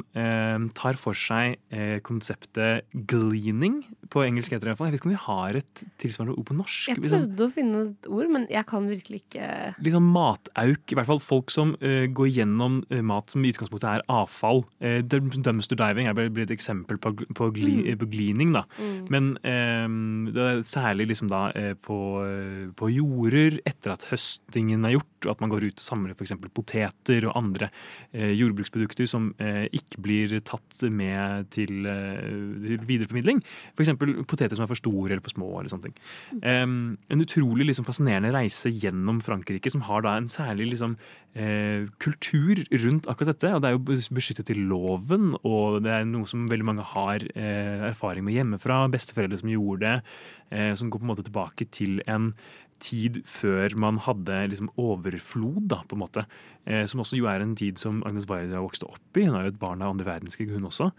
tar for seg konseptet 'gleaning'. På engelsk heter det i hvert fall. Jeg vet ikke om vi har et tilsvarende ord på norsk. Jeg Liksom- prøvde å finne et ord, men jeg kan virkelig ikke litt sånn matauk. I hvert fall folk som går gjennom mat som i utgangspunktet er avfall. Eh, dumpster diving er blitt et eksempel på, på, gli, Mm. på glining. da. Mm. Men eh, det er særlig liksom da eh, på, eh, på jorder etter at høstingen er gjort, og at man går ut og samler f.eks. poteter og andre eh, jordbruksprodukter som eh, ikke blir tatt med til, eh, til videreformidling. F.eks. poteter som er for store eller for små. eller sånne ting. Um, en utrolig liksom, fascinerende reise gjennom Frankrike, som har da en særlig liksom, eh, kultur rundt akkurat dette. og Det er jo beskyttet til loven, og det er noe som veldig mange har eh, erfaring med hjemmefra. Besteforeldre som gjorde det, eh, som går på en måte tilbake til en tid før man hadde liksom overflod, da, på en måte. Eh, som også jo er en tid som Agnes Varda vokste opp i. Hun er jo et barn av andre verdenskrig, hun også.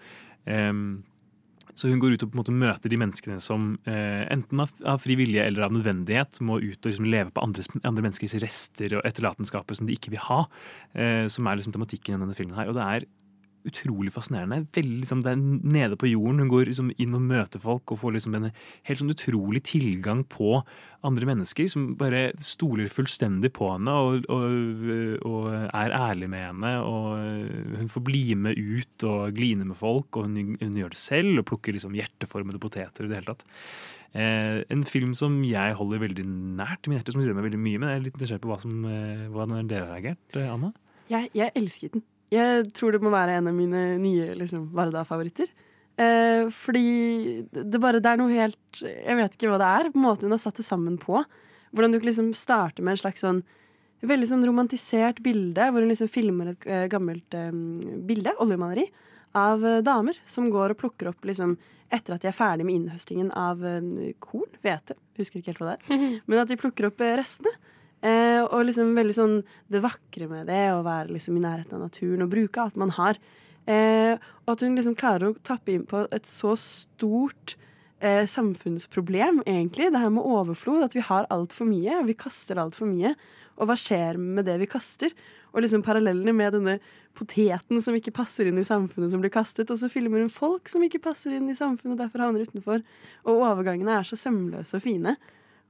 Eh, så hun går ut og på en måte møter de menneskene som eh, enten av fri vilje eller av nødvendighet må ut og liksom leve på andres, andre menneskers rester og etterlatenskaper som de ikke vil ha. Eh, som er liksom tematikken i denne filmen her. Og det er utrolig fascinerende. Veldig, liksom, det er nede på jorden. Hun går liksom inn og møter folk og får liksom en helt sånn utrolig tilgang på andre mennesker som bare stoler fullstendig på henne og, og, og er ærlig med henne. Og hun får bli med ut og gline med folk, og hun, hun gjør det selv og plukker liksom hjerteformede poteter i det hele tatt. Eh, en film som jeg holder veldig nært i min hjerte, som jeg meg veldig mye. Men jeg er litt nysgjerrig på hva som, eh, hvordan dere har reagert. Anna? Jeg, jeg elsket den. Jeg tror det må være en av mine nye liksom, Varda-favoritter. Eh, fordi det bare det er noe helt Jeg vet ikke hva det er. Måten hun har satt det sammen på. Hvordan du liksom starter med en slags sånn veldig sånn romantisert bilde, hvor hun liksom filmer et eh, gammelt eh, bilde, oljemaleri, av eh, damer som går og plukker opp liksom etter at de er ferdig med innhøstingen av eh, korn, hvete, husker ikke helt hva det er, [laughs] men at de plukker opp restene. Eh, og liksom veldig sånn det vakre med det, å være liksom i nærheten av naturen og bruke alt man har. Eh, og at hun liksom klarer å tappe inn på et så stort eh, samfunnsproblem, egentlig. Det her med overflod. At vi har altfor mye, og vi kaster altfor mye. Og hva skjer med det vi kaster? Og liksom parallellene med denne poteten som ikke passer inn i samfunnet, som blir kastet. Og så filmer hun folk som ikke passer inn i samfunnet, derfor havner utenfor. Og overgangene er så sømløse og fine.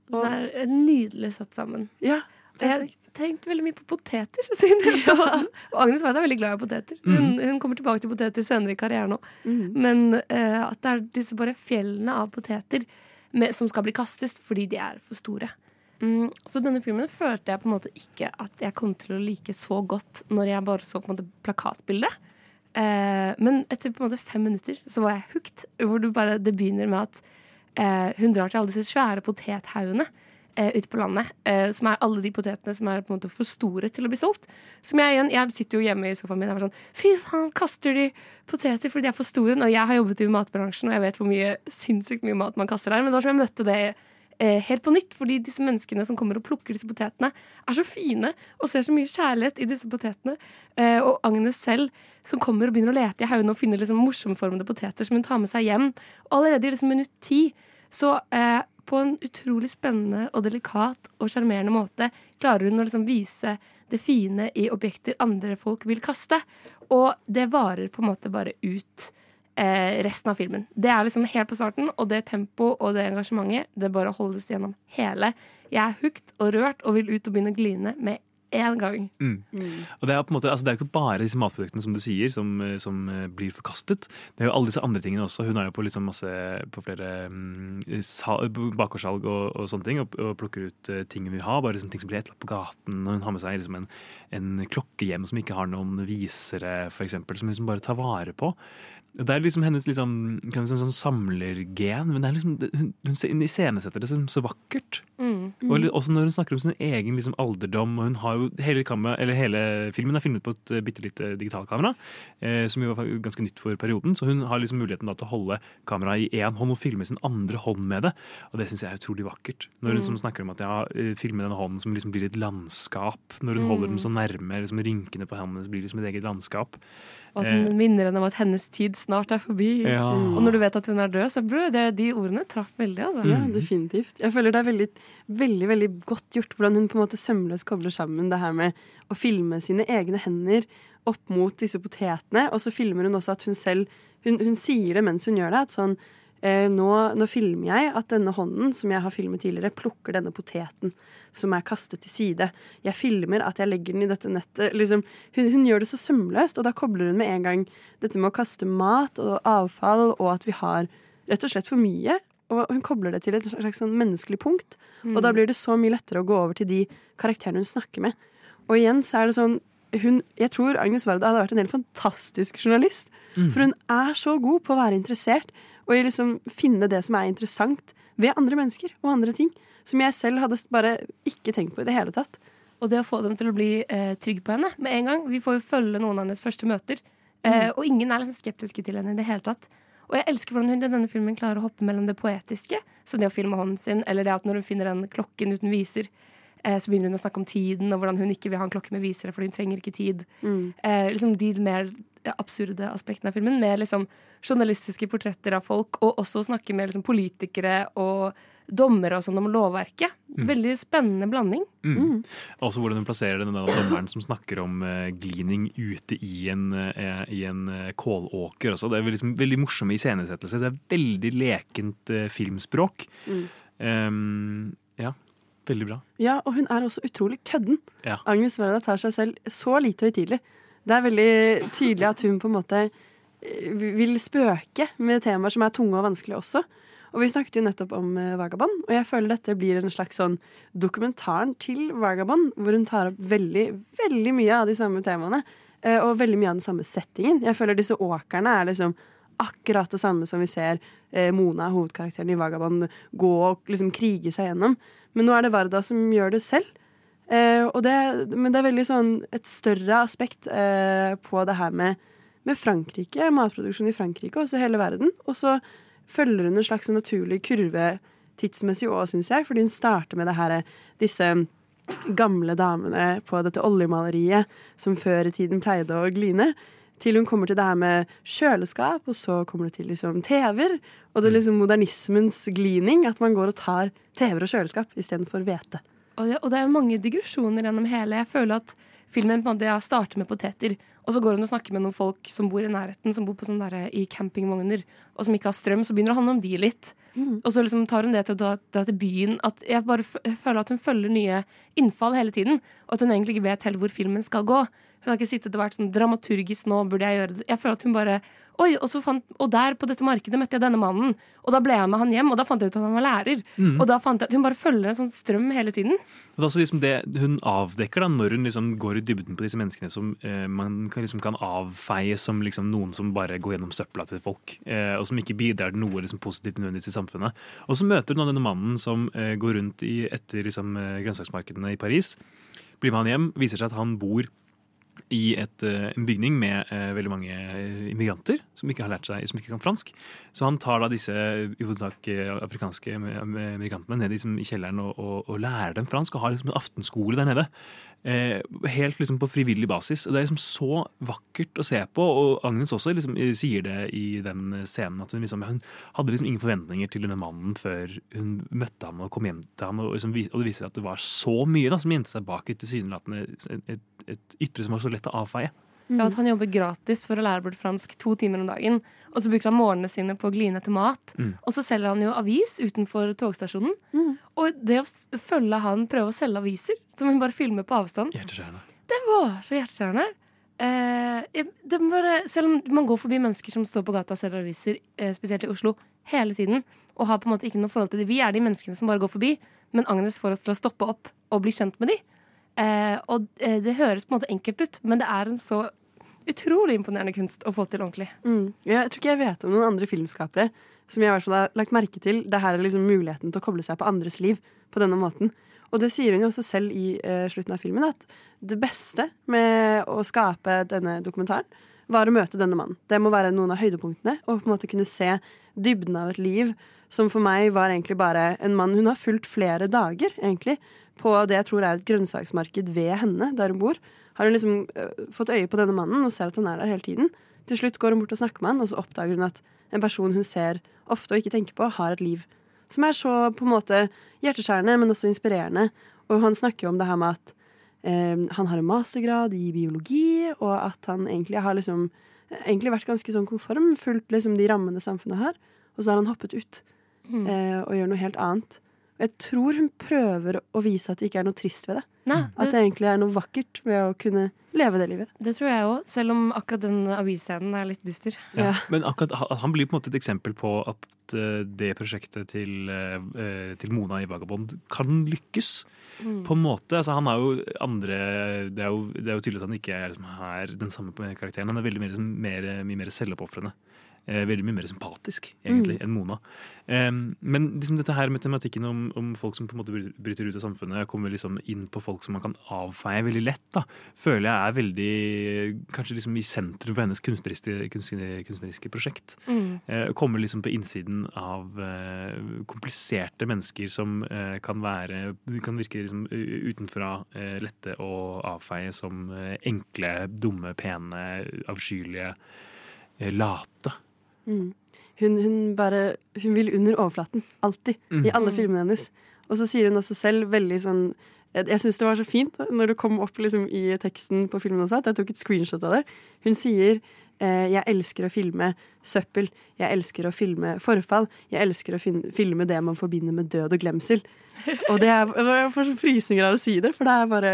Det er nydelig satt sammen. Ja, perfekt. jeg tenkte veldig mye på poteter. [laughs] Så. Og Agnes Varda er veldig glad i poteter. Hun, hun kommer tilbake til poteter senere i karrieren òg. Men uh, at det er disse bare fjellene av poteter med, som skal bli kastet fordi de er for store. Mm, så denne filmen følte jeg på en måte ikke at jeg kom til å like så godt når jeg bare så på en måte plakatbildet. Eh, men etter på en måte fem minutter så var jeg hooked. Hvor du bare, det begynner med at hun drar til alle disse svære potethaugene eh, ute på landet. Eh, som er alle de potetene som er på en måte for store til å bli solgt. Som jeg igjen, jeg sitter jo hjemme i sofaen min og er sånn Fy faen, kaster de poteter fordi de er for store? Og jeg har jobbet i matbransjen, og jeg vet hvor mye sinnssykt mye mat man kaster der. Men var som jeg møtte det eh, helt på nytt, fordi disse menneskene som kommer og plukker disse potetene, er så fine og ser så mye kjærlighet i disse potetene. Eh, og Agnes selv, som kommer og begynner å lete i haugene og finner liksom morsomformede poteter som hun tar med seg hjem. Og allerede i liksom minutt ti, så eh, på en utrolig spennende og delikat og sjarmerende måte klarer hun å liksom vise det fine i objekter andre folk vil kaste. Og det varer på en måte bare ut eh, resten av filmen. Det er liksom helt på starten, og det tempoet og det engasjementet, det bare holdes gjennom hele. Jeg er hooked og rørt og vil ut og begynne å gline med en gang. Mm. Og det er, på en måte, altså det er jo ikke bare disse matproduktene som du sier, som, eh, som eh, blir forkastet. Det er jo alle disse andre tingene også. Hun er jo på liksom masse på flere um, bakgårdssalg og, og sånne ting, og, og plukker ut uh, ting hun vil ha. Bare liksom ting som blir etterlatt på gaten. Og hun har med seg liksom en, en klokke hjem som ikke har noen visere, f.eks., som hun liksom bare tar vare på. Det er liksom hennes liksom, kan si, sånn samlergen, men det er liksom, hun, hun iscenesetter det som så vakkert. Mm. Og også når hun snakker om sin egen liksom, alderdom, og hun har jo hele, kamera, eller hele filmen er filmet på et uh, bitte lite digitalkamera, eh, som jo var ganske nytt for perioden, så hun har liksom muligheten da, til å holde kameraet i én hånd og filme sin andre hånd med det. Og det syns jeg er utrolig vakkert. Når hun Mm. snakker om at ja, eh, filme denne hånden som liksom blir et landskap, når hun Mm. holder den så nærme, liksom rynkene på hendene blir liksom et eget landskap. Og at Eh, den minner henne om at hennes tid snart er forbi. Ja. Og når du vet at hun er død, så bro, det, de ordene traff veldig. Altså. Ja, definitivt. Jeg føler det er veldig, veldig veldig godt gjort hvordan hun på en måte sømløst kobler sammen det her med å filme sine egne hender opp mot disse potetene, og så filmer hun også at hun selv Hun, hun sier det mens hun gjør det, at sånn nå, nå filmer jeg at denne hånden som jeg har filmet tidligere, plukker denne poteten som er kastet til side. Jeg filmer at jeg legger den i dette nettet. Liksom, hun, hun gjør det så sømløst, og da kobler hun med en gang dette med å kaste mat og avfall, og at vi har rett og slett for mye. Og hun kobler det til et slags sånn menneskelig punkt. Og da blir det så mye lettere å gå over til de karakterene hun snakker med. Og igjen så er det sånn hun, Jeg tror Agnes Varda hadde vært en helt fantastisk journalist. Mm. For hun er så god på å være interessert og i liksom finne det som er interessant ved andre mennesker og andre ting. Som jeg selv hadde bare ikke tenkt på i det hele tatt. Og det å få dem til å bli eh, trygge på henne med en gang. Vi får jo følge noen av hennes første møter, eh, og ingen er liksom skeptiske til henne i det hele tatt. Og jeg elsker hvordan hun i denne filmen klarer å hoppe mellom det poetiske, som det å filme hånden sin, eller det at når hun finner den klokken uten viser, eh, så begynner hun å snakke om tiden, og hvordan hun ikke vil ha en klokke med visere, fordi hun trenger ikke tid. Mm. Eh, liksom de mer absurde aspektene av filmen, med liksom journalistiske portretter av folk, og også snakke med liksom politikere og dommere og sånn om lovverket. Mm. Veldig spennende blanding. Mm. Også hvordan hun plasserer denne dommeren som snakker om uh, glining ute i en, uh, i en uh, kålåker. Også. Det er liksom veldig morsomme iscenesettelser. Det er veldig lekent filmspråk. Mm. Um, ja, veldig bra. Ja, og hun er også utrolig kødden. Ja. Agnes Varda tar seg selv så lite høytidelig. Det er veldig tydelig at hun på en måte eh, vil spøke med temaer som er tunge og vanskelige også. Og vi snakket jo nettopp om eh, Vagabond, og jeg føler dette blir en slags sånn dokumentaren til Vagabond, hvor hun tar opp veldig, veldig mye av de samme temaene, eh, og veldig mye av den samme settingen. Jeg føler disse åkrene er liksom akkurat det samme som vi ser Mona, hovedkarakteren i Vagabond, gå og liksom krige seg gjennom. Men nå er det Varda som gjør det selv. Eh, og det, men det er veldig sånn et større aspekt eh, på det her med, med Frankrike, matproduksjon i Frankrike, og hele verden. Og så følger hun en slags naturlig kurve tidsmessig òg, syns jeg, fordi hun starter med det her, disse gamle damene på dette oljemaleriet som før i tiden pleide å gline. Til hun kommer til det her med kjøleskap, og så kommer det til liksom TV-er. Og det er liksom modernismens glining, at man går og tar TV-er og kjøleskap istedenfor hvete. Og det, og det er mange digresjoner gjennom hele. Jeg føler at filmen på en måte starter med poteter, og så går hun og snakker med noen folk som bor i nærheten, som bor på sånn der, i campingvogner, og som ikke har strøm, så begynner det å handle om de litt. Og så liksom tar hun det til å dra, dra til byen. At jeg bare føler at hun følger nye innfall hele tiden, og at hun egentlig ikke vet helt hvor filmen skal gå. Hun har ikke sittet og vært sånn dramaturgisk nå, burde jeg gjøre det. Jeg føler at hun bare Oi, og, så fant, og der på dette markedet møtte jeg denne mannen, og da ble jeg med han hjem, og da fant jeg ut at han var lærer. Mm. Og da fant jeg at hun bare følger en sånn strøm hele tiden. Og det er også liksom det hun avdekker da, når hun liksom går i dybden på disse menneskene som eh, man kan, liksom kan avfeie som liksom noen som bare går gjennom søpla til folk, eh, og som ikke bidrar til noe liksom positivt nødvendigvis i samfunnet. Og så møter hun denne mannen som eh, går rundt i, etter liksom, eh, grønnsaksmarkedene i Paris. Blir med han hjem, viser seg at han bor i et, eh, en bygning med eh, veldig mange eh, immigranter som ikke har lært seg, som ikke kan fransk. Så han tar da disse i hovedsak eh, afrikanske migrantene ned liksom, i kjelleren og, og, og lærer dem fransk, og har liksom en aftenskole der nede. Eh, helt liksom på frivillig basis. Og Det er liksom så vakkert å se på. Og Agnes også liksom, sier det i den scenen at hun, liksom, hun hadde liksom ingen forventninger til denne mannen før hun møtte ham og kom hjem til ham. Og, liksom, og det viser seg at det var så mye da, som gjemte seg bak et tilsynelatende et, ytre som var så lett å avfeie. Ja, at han jobber gratis for å lære bort fransk to timer om dagen. Og så bruker han morgenene sine på å gline etter mat. Mm. Og så selger han jo avis utenfor togstasjonen. Og det å følge han prøve å selge aviser, som hun bare filmer på avstand, det var så hjerteskjærende. Eh, selv om man går forbi mennesker som står på gata og selger aviser, eh, spesielt i Oslo, hele tiden, og har på en måte ikke noe forhold til det. Vi er de menneskene som bare går forbi, men Agnes får oss til å stoppe opp og bli kjent med de. Eh, og eh, det høres på en måte enkelt ut, men det er en så utrolig imponerende kunst å få til ordentlig. Mm. Jeg tror ikke jeg vet om noen andre filmskapere som jeg i hvert fall har lagt merke til. Det her er liksom muligheten til å koble seg på andres liv på denne måten. Og det sier hun jo også selv i eh, slutten av filmen, at det beste med å skape denne dokumentaren var å møte denne mannen. Det må være noen av høydepunktene, og på en måte kunne se dybden av et liv som for meg var egentlig bare en mann hun har fulgt flere dager, egentlig, på det jeg tror er et grønnsaksmarked ved henne, der hun bor. Har hun liksom uh, fått øye på denne mannen og ser at han er der hele tiden. Til slutt går hun bort og snakker med han, og så oppdager hun at en person hun ser ofte og ikke tenker på, har et liv som er så på en måte hjerteskjærende, men også inspirerende. Og han snakker jo om det her med at eh, han har en mastergrad i biologi, og at han egentlig har liksom egentlig vært ganske sånn konform, fulgt liksom de rammene samfunnet har. Og så har han hoppet ut Mm. eh, og gjør noe helt annet. Og jeg tror hun prøver å vise at det ikke er noe trist ved det. Nei, At det egentlig er noe vakkert ved å kunne leve det livet. Det tror jeg òg, selv om akkurat den avisscenen er litt dyster. Ja. Men akkurat han blir på en måte et eksempel på at eh, det prosjektet til, eh, til Mona i Vagabond kan lykkes. Mm. På en måte, altså Han har jo andre Det er jo, det er jo tydelig at han ikke er, liksom, her, den samme karakteren. Han er veldig mer, liksom, mer, mye mer selvoppofrende. Eh, veldig mye mer sympatisk, egentlig, Mm. enn Mona. Men liksom dette her med tematikken om, om folk som på en måte bryter ut av samfunnet, kommer liksom inn på folk som man kan avfeie veldig lett, da, føler jeg er veldig Kanskje liksom i sentrum for hennes kunstneriske, kunstneriske, prosjekt. Mm. Eh, kommer liksom på innsiden av eh, kompliserte mennesker som kan være Kan virke liksom utenfra lette å avfeie som enkle, dumme, pene, avskyelige, late. Mm. Hun, hun bare Hun vil under overflaten. Alltid. Mm. I alle Mm. filmene hennes. Og så sier hun også selv veldig sånn Jeg, jeg syns det var så fint da, når det kom opp liksom, i teksten på filmen også, at jeg tok et screenshot av det. Hun sier 'Jeg elsker å filme søppel. Jeg elsker å filme forfall. Jeg elsker å filme det man forbinder med død og glemsel'. Og det er, jeg får så frysninger av å si det, for det er bare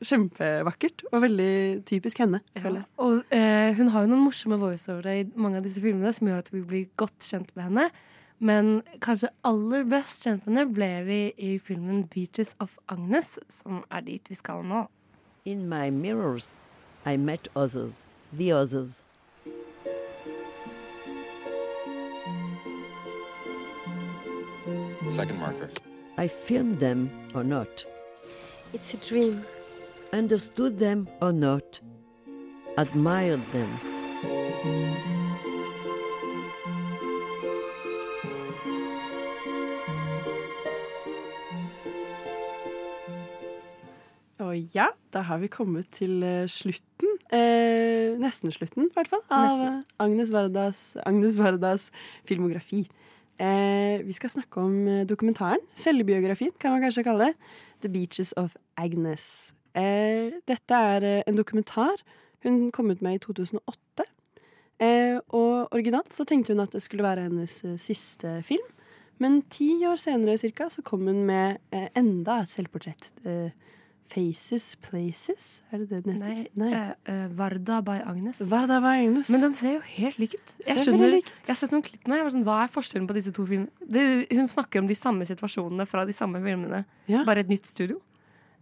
kjempevakkert. Og veldig typisk henne, føler jeg. Og eh, hun har jo noen morsomme voiceovere i mange av disse filmene som gjør at vi blir godt kjent med henne. Men kanskje aller best kjent med henne ble vi i filmen 'Beaches of Agnes', som er dit vi skal nå. In my mirrors, I met others, the others. Second marker. I filmed them or not. It's a dream. Understood them or not. Admired them. Og ja, da har vi kommet til eh, slutten. Eh, nesten slutten, i hvert fall. Av Nesten. Agnes Vardas, Agnes Vardas filmografi. Eh, vi skal snakke om eh, dokumentaren. Selvbiografien, kan man kanskje kalle det. The Beaches of Agnes. Eh, dette er eh, en dokumentar hun kom ut med i 2008. Eh, og originalt så tenkte hun at det skulle være hennes siste film. Men ti år senere cirka, så kom hun med enda et selvportrett. Eh, Faces Places, er det det den heter? Nei. eh, uh, Varda by Agnes. Varda by Agnes. Men den ser jo helt lik ut. Jeg, skjønner, jeg har sett noen klipp nå. Jeg var sånn, hva er forskjellen på disse to filmene? Det, hun snakker om de samme situasjonene fra de samme filmene, Ja. bare et nytt studio.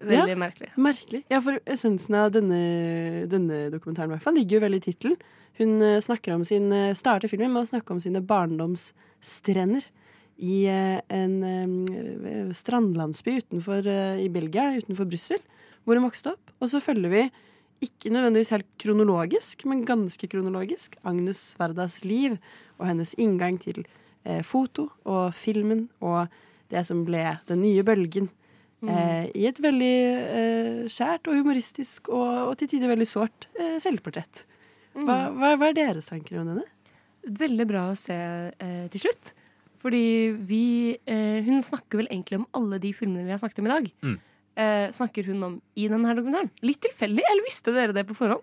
Veldig Ja, merkelig. Merkelig. Ja, for essensen av denne, denne dokumentaren i hvert fall, ligger jo veldig i tittelen. Hun eh, snakker om sin, starter filmen med å snakke om sine barndomsstrender i eh, en eh, strandlandsby utenfor, eh, i Belgia, utenfor Brussel, hvor hun vokste opp. Og så følger vi, ikke nødvendigvis helt kronologisk, men ganske kronologisk, Agnes Svardas liv og hennes inngang til foto og filmen og det som ble den nye bølgen. Mm. Eh, I et veldig eh, skjært og humoristisk og, og til tider veldig sårt eh, selvportrett. Hva, Mm. hva, hva er deres tanker om denne? Veldig bra å se til slutt. Fordi vi eh, Hun snakker vel egentlig om alle de filmene vi har snakket om i dag. Mm. Eh, snakker hun om i denne dokumentaren. Litt tilfeldig, eller visste dere det på forhånd?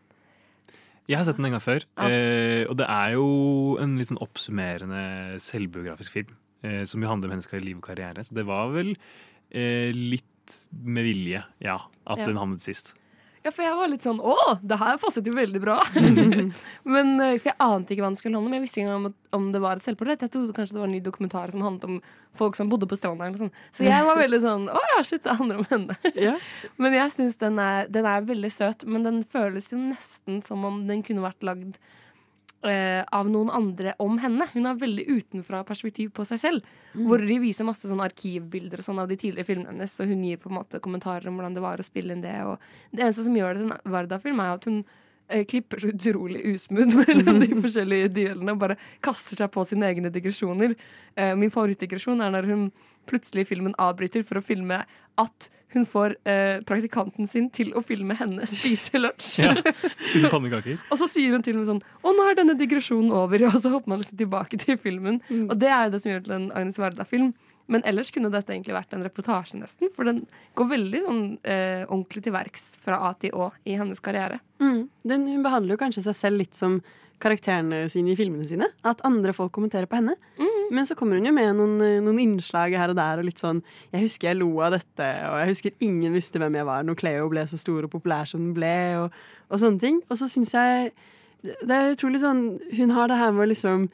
Jeg har sett den en gang før, Altså- eh, og det er jo en litt sånn oppsummerende selvbiografisk film. Eh, som jo handler om hennes liv og karriere. Så det var vel eh, litt med vilje, ja, at Ja. den havnet sist. Ja, for jeg var litt sånn Å, det her passet jo veldig bra! [laughs] Men, eh, for jeg ante ikke hva den skulle handle om. Jeg visste ikke om, om det var et selvportrett. Jeg trodde kanskje det var en ny dokumentar som handlet om folk som bodde på stranda. Eller. Så jeg var veldig sånn Å ja, shit, det handler om henne. [laughs] Men jeg syns den, den er veldig søt. Men den føles jo nesten som om den kunne vært lagd av noen andre om henne. Hun har veldig utenfra perspektiv på seg selv. Mm. Hvor de viser masse sånn arkivbilder og sånn av de tidligere filmene hennes, og hun gir på en måte kommentarer om hvordan det var å spille inn det. Og det eneste som gjør det til en Varda-film, er at hun eh, klipper så utrolig usmooth [laughs] mellom de forskjellige delene og bare kaster seg på sine egne digresjoner. Eh, min favorittdigresjon er når hun plutselig i filmen avbryter for å filme at hun får eh, praktikanten sin til å filme henne spise lunsj. Ja, [laughs] Spise pannekaker. Og så sier hun til og med sånn Å, nå er denne digresjonen over. [laughs] Og så hopper man liksom tilbake til filmen. Mm. Og det er jo det som gjør til en Agnes Varda-film. Men ellers kunne dette egentlig vært en reportasje, nesten. For den går veldig sånn eh, ordentlig til verks fra A til Å i hennes karriere. Mm. Den, hun behandler jo kanskje seg selv litt som karakterene sine i filmene sine. At andre folk kommenterer på henne. Men så kommer hun jo med noen, eh, noen innslag her og der. og litt sånn, Jeg husker jeg lo av dette, og jeg husker ingen visste hvem jeg var når Cleo ble så stor og populær som den ble. og, og sånne ting. Og så syns jeg det er utrolig sånn Hun har det her med å liksom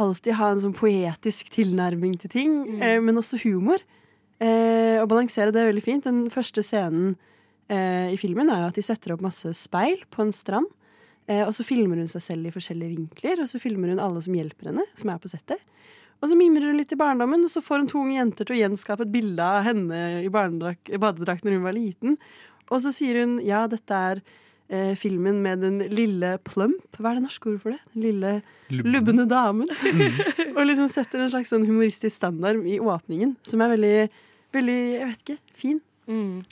alltid ha en sånn poetisk tilnærming til ting, eh, men også humor. Eh, og balansere det er veldig fint. Den første scenen eh, i filmen er jo at de setter opp masse speil på en strand. Eh, og så filmer hun seg selv i forskjellige vinkler, og så filmer hun alle som hjelper henne, som er på settet. Og så mimrer hun litt i barndommen, og så får hun to unge jenter til å gjenskape et bilde av henne i badedrakt når hun var liten. Og så sier hun ja, dette er eh, filmen med den lille plump. Hva er det norske ordet for det? Den lille Lubben. lubbende damen. [laughs] [laughs] og liksom setter en slags sånn humoristisk standard i åpningen, som er veldig, veldig, jeg vet ikke, fin.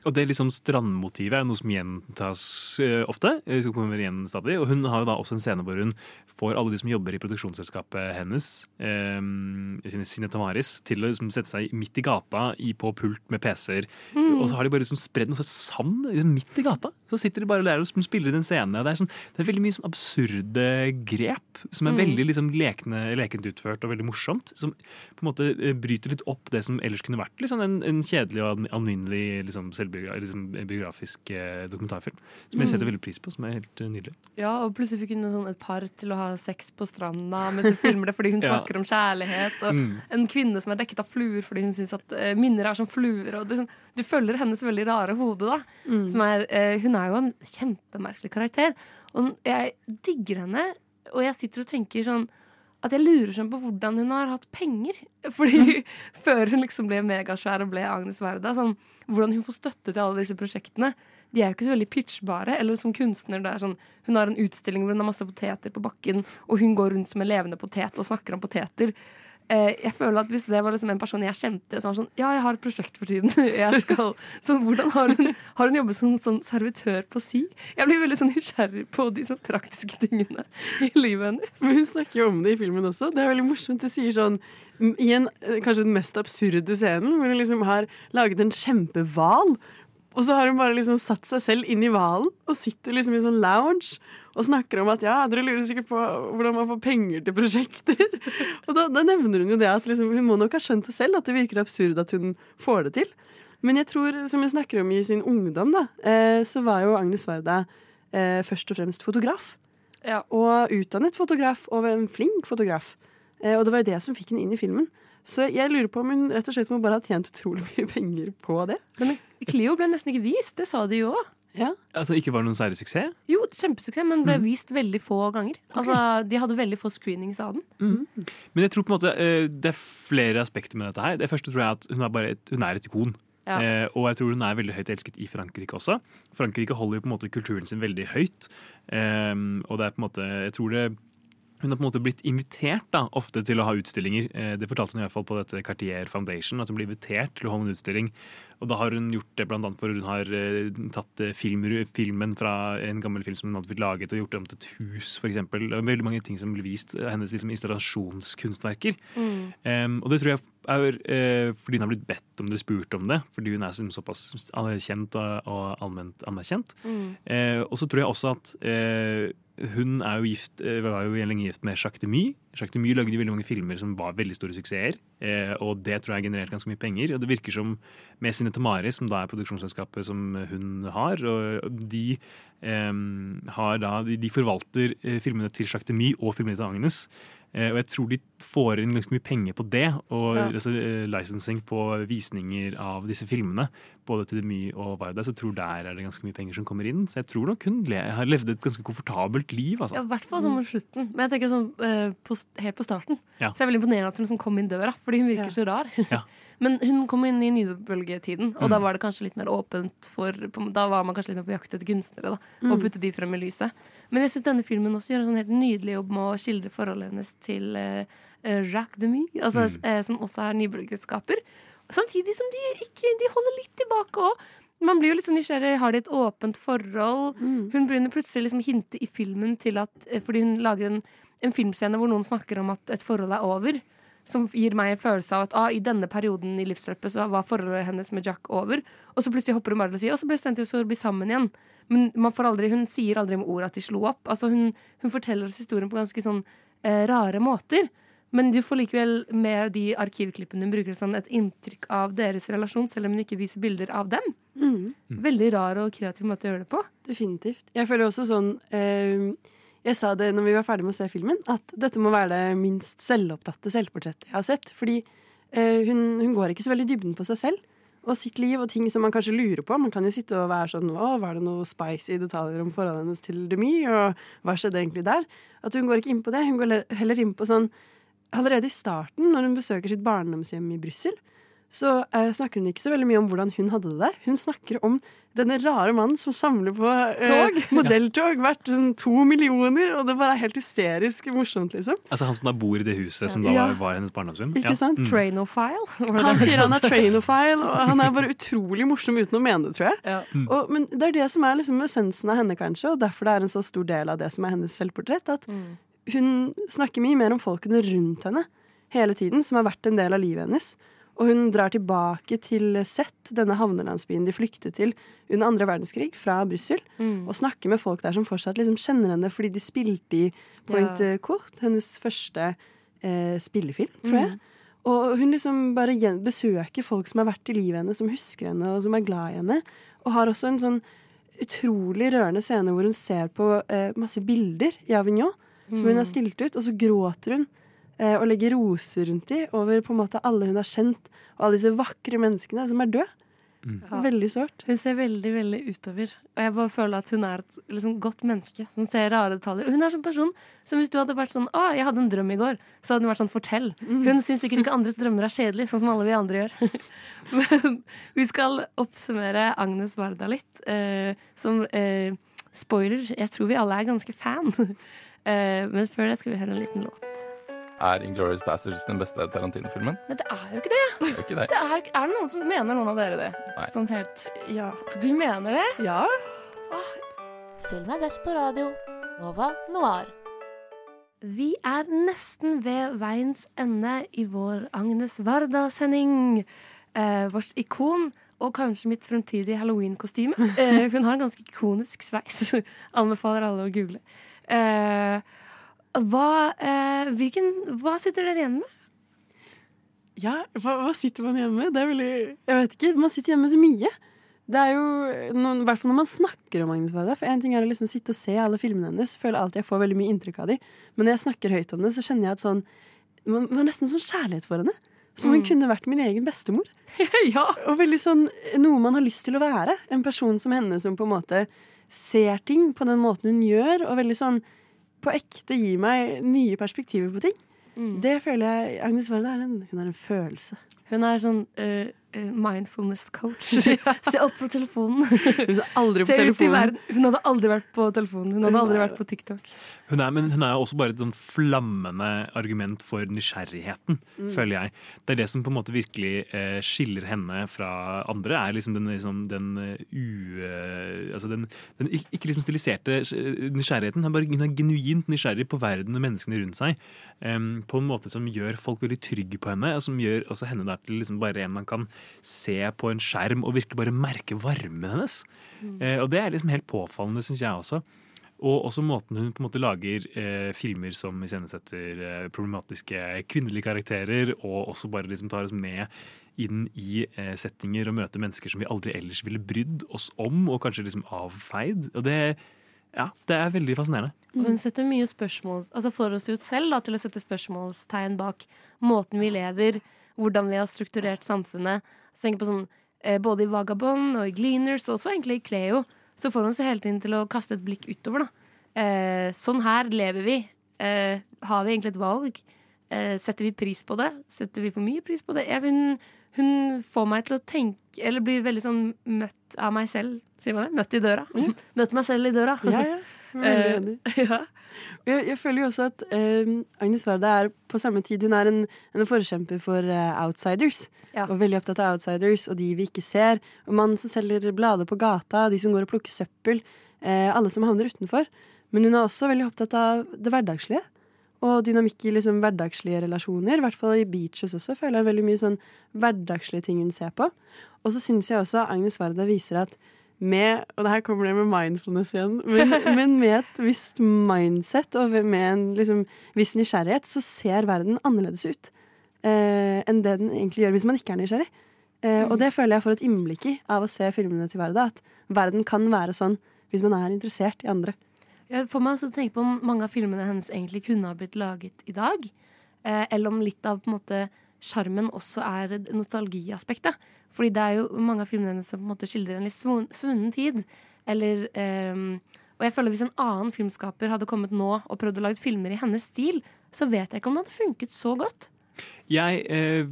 Og det liksom strandmotivet er noe som gjentas uh, ofte. eh, skal igjen stadig. Og hun har jo da også en scene hvor hun får alle de som jobber i produksjonsselskapet hennes, um, sine, Tamaris, til å liksom sette seg midt i gata i, på pult med PC-er. Mm. Og så har de bare liksom spredd noe sand liksom midt i gata. Så sitter de bare og spiller inn en scene. Det er, sånn, det er veldig mye sånn absurde grep som er Mm. veldig liksom lekne, lekent utført og veldig morsomt. Som på en måte bryter litt opp det som ellers kunne vært liksom en, en kjedelig og alminnelig liksom, liksom, biografisk eh, dokumentarfilm. Som jeg Mm. setter veldig pris på, som er helt eh, nydelig. Ja, og plutselig fikk hun sånn et par til å ha sex på stranda mens hun filmer det fordi hun [laughs] Ja. snakker om kjærlighet. Og Mm. en kvinne som er dekket av fluer fordi hun syns at eh, minner er som fluer. Og sånn, du følger hennes veldig rare hode, da. Som er, eh, hun er jo en kjempemerkelig karakter. Og jeg digger henne, og jeg sitter og tenker sånn at jeg lurer sånn på hvordan hun har hatt penger. [laughs] Fordi før hun liksom ble megasvær og ble Agnes Verda, sånn, hvordan hun får støtte til alle disse prosjektene. De er jo ikke så veldig pitchbare. Eller som kunstner, det er sånn, hun har en utstilling hvor hun har masse poteter på bakken, og hun går rundt som en levende potet og snakker om poteter. Eh, jeg føler at Hvis det var liksom en person jeg kjente, så var sånn Ja, jeg har et prosjekt for tiden. [laughs] Jeg skal, så hvordan har hun, har hun jobbet som sånn servitør på si? Jeg blir veldig sånn nysgjerrig på de sånn praktiske tingene i livet hennes. Men hun snakker jo om det i filmen også. Det er veldig morsomt. Hun sier sånn i en, eh, kanskje den mest absurde scenen, hvor hun liksom har laget en kjempehval Og så har hun bare liksom satt seg selv inn i hvalen og sitter liksom i sånn lounge og snakker om at ja, dere lurer sikkert på hvordan man får penger til prosjekter. [laughs] og da, da nevner hun jo det at liksom, hun må nok ha skjønt det selv, at det virker absurd at hun får det til. Men jeg tror, som hun snakker om i sin ungdom, da, eh, så var jo Agnes Varda eh, først og fremst fotograf. Ja. Og utdannet fotograf, og en flink fotograf. Eh, og det var jo det som fikk henne inn i filmen. Så jeg lurer på om hun rett og slett må bare ha tjent utrolig mye penger på det. Men Cleo ble nesten ikke vist, det sa de jo òg. Ja. Altså ikke var det noen særlig suksess? Jo, kjempesuksess, men ble mm. vist veldig få ganger. Altså, De hadde veldig få screenings av den. Men jeg tror på en måte eh, det er flere aspekter med dette her. Det første tror jeg at hun er, bare et, hun er et ikon. Ja. Eh, og jeg tror hun er veldig høyt elsket i Frankrike også. Frankrike holder jo på en måte kulturen sin veldig høyt. Eh, og det er på en måte Jeg tror det hun har på en måte blitt invitert da, ofte til å ha utstillinger. Eh, Det fortalte hun i hvert fall på dette Cartier Foundation, at hun ble invitert til å ha en utstilling. Og da har hun gjort det annet for hun har eh, tatt eh, filmen fra en gammel film som hun hadde fått laget, og gjort det om til et hus, f.eks. Veldig mange ting som blir vist. Hennes liksom, installasjonskunstverker. Mm. Um, og det tror jeg er eh, fordi hun har blitt bedt om det, spurt om det, fordi hun er såpass kjent og, allment anerkjent. Mm. Eh, og så tror jeg også at eh, hun er jo gift, eh, var jo lenge gift med Jacques Demy. Jacques Demy lagde veldig mange filmer som var veldig store suksesser, eh, og det tror jeg har generert ganske mye penger. Og det virker som med Sine Tamari, som da er produksjonsselskapet som hun har, og de em, har da, de, de forvalter filmene til Jacques Demy og filmene til Agnes. Eh, og jeg tror de får inn ganske mye penger på det, og Ja. altså, eh, licensing på visninger av disse filmene, både til Demy og Varda, så jeg tror der er det ganske mye penger som kommer inn. Så jeg tror nok hun har levd et ganske komfortabelt liv, altså. Ja, I hvert fall sånn mot slutten. Men jeg tenker sånn uh, på, helt på starten. Ja. Så jeg er veldig imponerende at hun liksom kom inn døra, fordi hun virker så rar. Ja. [laughs] Men hun kom inn i nybølgetiden, og Mm. da var det kanskje litt mer åpent for Da var man kanskje litt mer på jakt etter kunstnere, da, Mm. og putte de frem i lyset. Men jeg syns denne filmen også gjør en sånn helt nydelig jobb med å skildre forholdet hennes til eh, Jacques Demy, altså, Mm. uh, som også er nybølgeskaper. Samtidig som de ikke De holder litt tilbake òg. Man blir jo litt sånn nysgjerrig. Har de et åpent forhold? Mm. Hun begynner plutselig liksom hinte i filmen til at Fordi hun lager en, en filmscene hvor noen snakker om at et forhold er over. Som gir meg en følelse av at ah, i denne perioden i livsløpet så var forholdet hennes med Jack over. Og så plutselig hopper hun bare til å si Og så oss for å bli sammen igjen. Men man får aldri, hun sier aldri med ord at de slo opp. Altså hun, hun forteller oss historien på ganske sånn eh, rare måter. Men du får likevel med de arkivklippene hun bruker sånn et inntrykk av deres relasjon, selv om hun ikke viser bilder av dem. Mm. Veldig rar og kreativ måte å gjøre det på. Definitivt. Jeg føler også sånn eh, Jeg sa det når vi var ferdig med å se filmen, at dette må være det minst selvopptatte selvportrettet jeg har sett. Fordi eh, hun, hun går ikke så veldig i dybden på seg selv og sitt liv og ting som man kanskje lurer på. Man kan jo sitte og være sånn Å, var det noe spicy detaljer om forholdet hennes til Demi? Og hva skjedde egentlig der? At hun går ikke inn på det. Hun går heller inn på sånn Allerede i starten, når hun besøker sitt barndomshjem i Brussel, så eh, snakker hun ikke så veldig mye om hvordan hun hadde det der. Hun snakker om denne rare mannen som samler på eh, [laughs] modelltog verdt sånn to millioner, og det bare er helt hysterisk morsomt, liksom. Altså Han som da bor i det huset som da Ja. var, var hennes barndomshjem? Ikke sant? Mm. Trainophile. [laughs] Han sier han er trainophile, og han er bare [laughs] utrolig morsom uten å mene det, tror jeg. Mm. Og, men det er det som er liksom essensen av henne, kanskje, og derfor det er en så stor del av det som er hennes selvportrett. At hun snakker mye mer om folkene rundt henne hele tiden, som har vært en del av livet hennes. Og hun drar tilbake til Sett, denne havnelandsbyen de flyktet til under andre verdenskrig, fra Brussel, Mm. og snakker med folk der som fortsatt liksom kjenner henne fordi de spilte i Point Ja. eh, Court, hennes første eh, spillefilm, tror jeg. Mm. Og hun liksom bare besøker folk som har vært i livet hennes, som husker henne og som er glad i henne. Og har også en sånn utrolig rørende scene hvor hun ser på eh, masse bilder i Avignon som hun har Mm. stilt ut, og så gråter hun og legger roser rundt de over på en måte alle hun har kjent, og alle disse vakre menneskene som er døde. Ja. Veldig sårt. Hun ser veldig veldig utover. Og jeg bare føler at hun er et liksom, godt menneske som ser rare detaljer. Hun er sånn person som hvis du hadde vært sånn 'Å, jeg hadde en drøm i går', så hadde hun vært sånn 'Fortell'. Mm. Hun syns sikkert ikke andres drømmer er kjedelige, sånn som alle vi andre gjør. [laughs] Men vi skal oppsummere Agnes Varda litt. Eh, som eh, spoiler, jeg tror vi alle er ganske fan. [laughs] eh, men før det skal vi høre en liten låt. Er Inglourious Bastards den beste Tarantino-filmen? Men det er jo ikke det! Det er ikke det. det er, er det noen som mener noen av dere det? Nei. Sånn helt Ja. Du mener det? Ja. Film er best på radio. Nova Noir. Vi er nesten ved veiens ende i vår Agnes Varda-sending. Eh, vårt ikon og kanskje mitt fremtidige halloween-kostyme. [laughs] Eh, hun har en ganske ikonisk sveis. [laughs] Anbefaler alle å google. Eh, hva, eh, hvilken, hva sitter dere igjen med? Ja, hva, hva sitter man igjen med? Det er veldig Jeg vet ikke. Man sitter igjen med så mye. Det er jo, I hvert fall når man snakker om Agnes Varda. For en ting er å liksom sitte og se alle filmene hennes. Føler alltid jeg får veldig mye inntrykk av dem. Men når jeg snakker høyt om det, så kjenner jeg at sånn Man man har nesten sånn kjærlighet for henne. Som hun Mm. kunne vært min egen bestemor. [laughs] ja. Og veldig sånn noe man har lyst til å være. En person som henne som på en måte ser ting på den måten hun gjør, og veldig sånn på ekte gir meg nye perspektiver på ting. Mm. Det føler jeg Agnes Varda er en, hun er en følelse. Hun er sånn eh, mindfulness coach. [laughs] Se opp på telefonen. Hun er aldri på telefonen. Hun hadde aldri vært på telefonen. Hun hadde Hun aldri vært på TikTok. Hun er, men hun er også bare et sånn flammende argument for nysgjerrigheten, Mm. føler jeg. Det er det som på en måte virkelig eh, skiller henne fra andre, er liksom den, liksom, den eh, u... eh, altså den, den ikke liksom stiliserte eh, nysgjerrigheten. Hun er, bare, hun er genuint nysgjerrig på verden og menneskene rundt seg. Um, på en måte som gjør folk veldig trygge på henne, og som gjør også henne der til liksom bare en man kan se på en skjerm og virkelig bare merke varmen hennes. Eh, og det er liksom helt påfallende, syns jeg også. Og også måten hun på en måte lager eh, filmer som iscenesetter eh, problematiske kvinnelige karakterer, og også bare liksom tar oss med inn i eh, settinger og møter mennesker som vi aldri ellers ville brydd oss om, og kanskje liksom avfeid. Og det, ja, det er veldig fascinerende. Og hun setter mye spørsmål Altså får oss ut selv da, til å sette spørsmålstegn bak måten vi lever, hvordan vi har strukturert samfunnet. Så tenker på sånn, eh, Både i Vagabond og i Gleaners, og også egentlig i Cleo, så får hun oss hele tiden til å kaste et blikk utover. da. Eh, sånn her lever vi. Eh, har vi egentlig et valg? Setter vi pris på det? Setter vi for mye pris på det? Jeg, hun, hun får meg til å tenke Eller blir veldig sånn møtt av meg selv. Sier man det? Møtt i døra. [laughs] Møtt meg selv i døra. Ja, ja. [laughs] Veldig enig. [laughs] ja. Jeg, jeg føler jo også at uh, Agnes Varda er på samme tid Hun er en, en forkjemper for uh, outsiders. Og veldig opptatt av outsiders og de vi ikke ser. Og Mannen som selger blader på gata, de som går og plukker søppel. eh, alle som havner utenfor. Men hun er også veldig opptatt av det hverdagslige. Og dynamikk i liksom hverdagslige relasjoner. I hvert fall i Beaches også føler jeg veldig mye sånn hverdagslige ting hun ser på. Og så syns jeg også Agnes Varda viser at med Og det her kommer det med mindfulness igjen. Men, [laughs] men med et visst mindset og med en liksom, viss nysgjerrighet, så ser verden annerledes ut eh, enn det den egentlig gjør hvis man ikke er nysgjerrig. Eh, Og det føler jeg får et innblikk i av å se filmene til Varda. At verden kan være sånn hvis man er interessert i andre. Jeg får meg også tenke på om mange av filmene hennes egentlig kunne ha blitt laget i dag. Eh, eller om litt av på en måte sjarmen også er nostalgiaspektet. Fordi det er jo mange av filmene hennes som på en måte skildrer en litt svunnen tid. Eller eh, Og jeg føler hvis en annen filmskaper hadde kommet nå og prøvd å lage filmer i hennes stil, så vet jeg ikke om det hadde funket så godt. Jeg eh,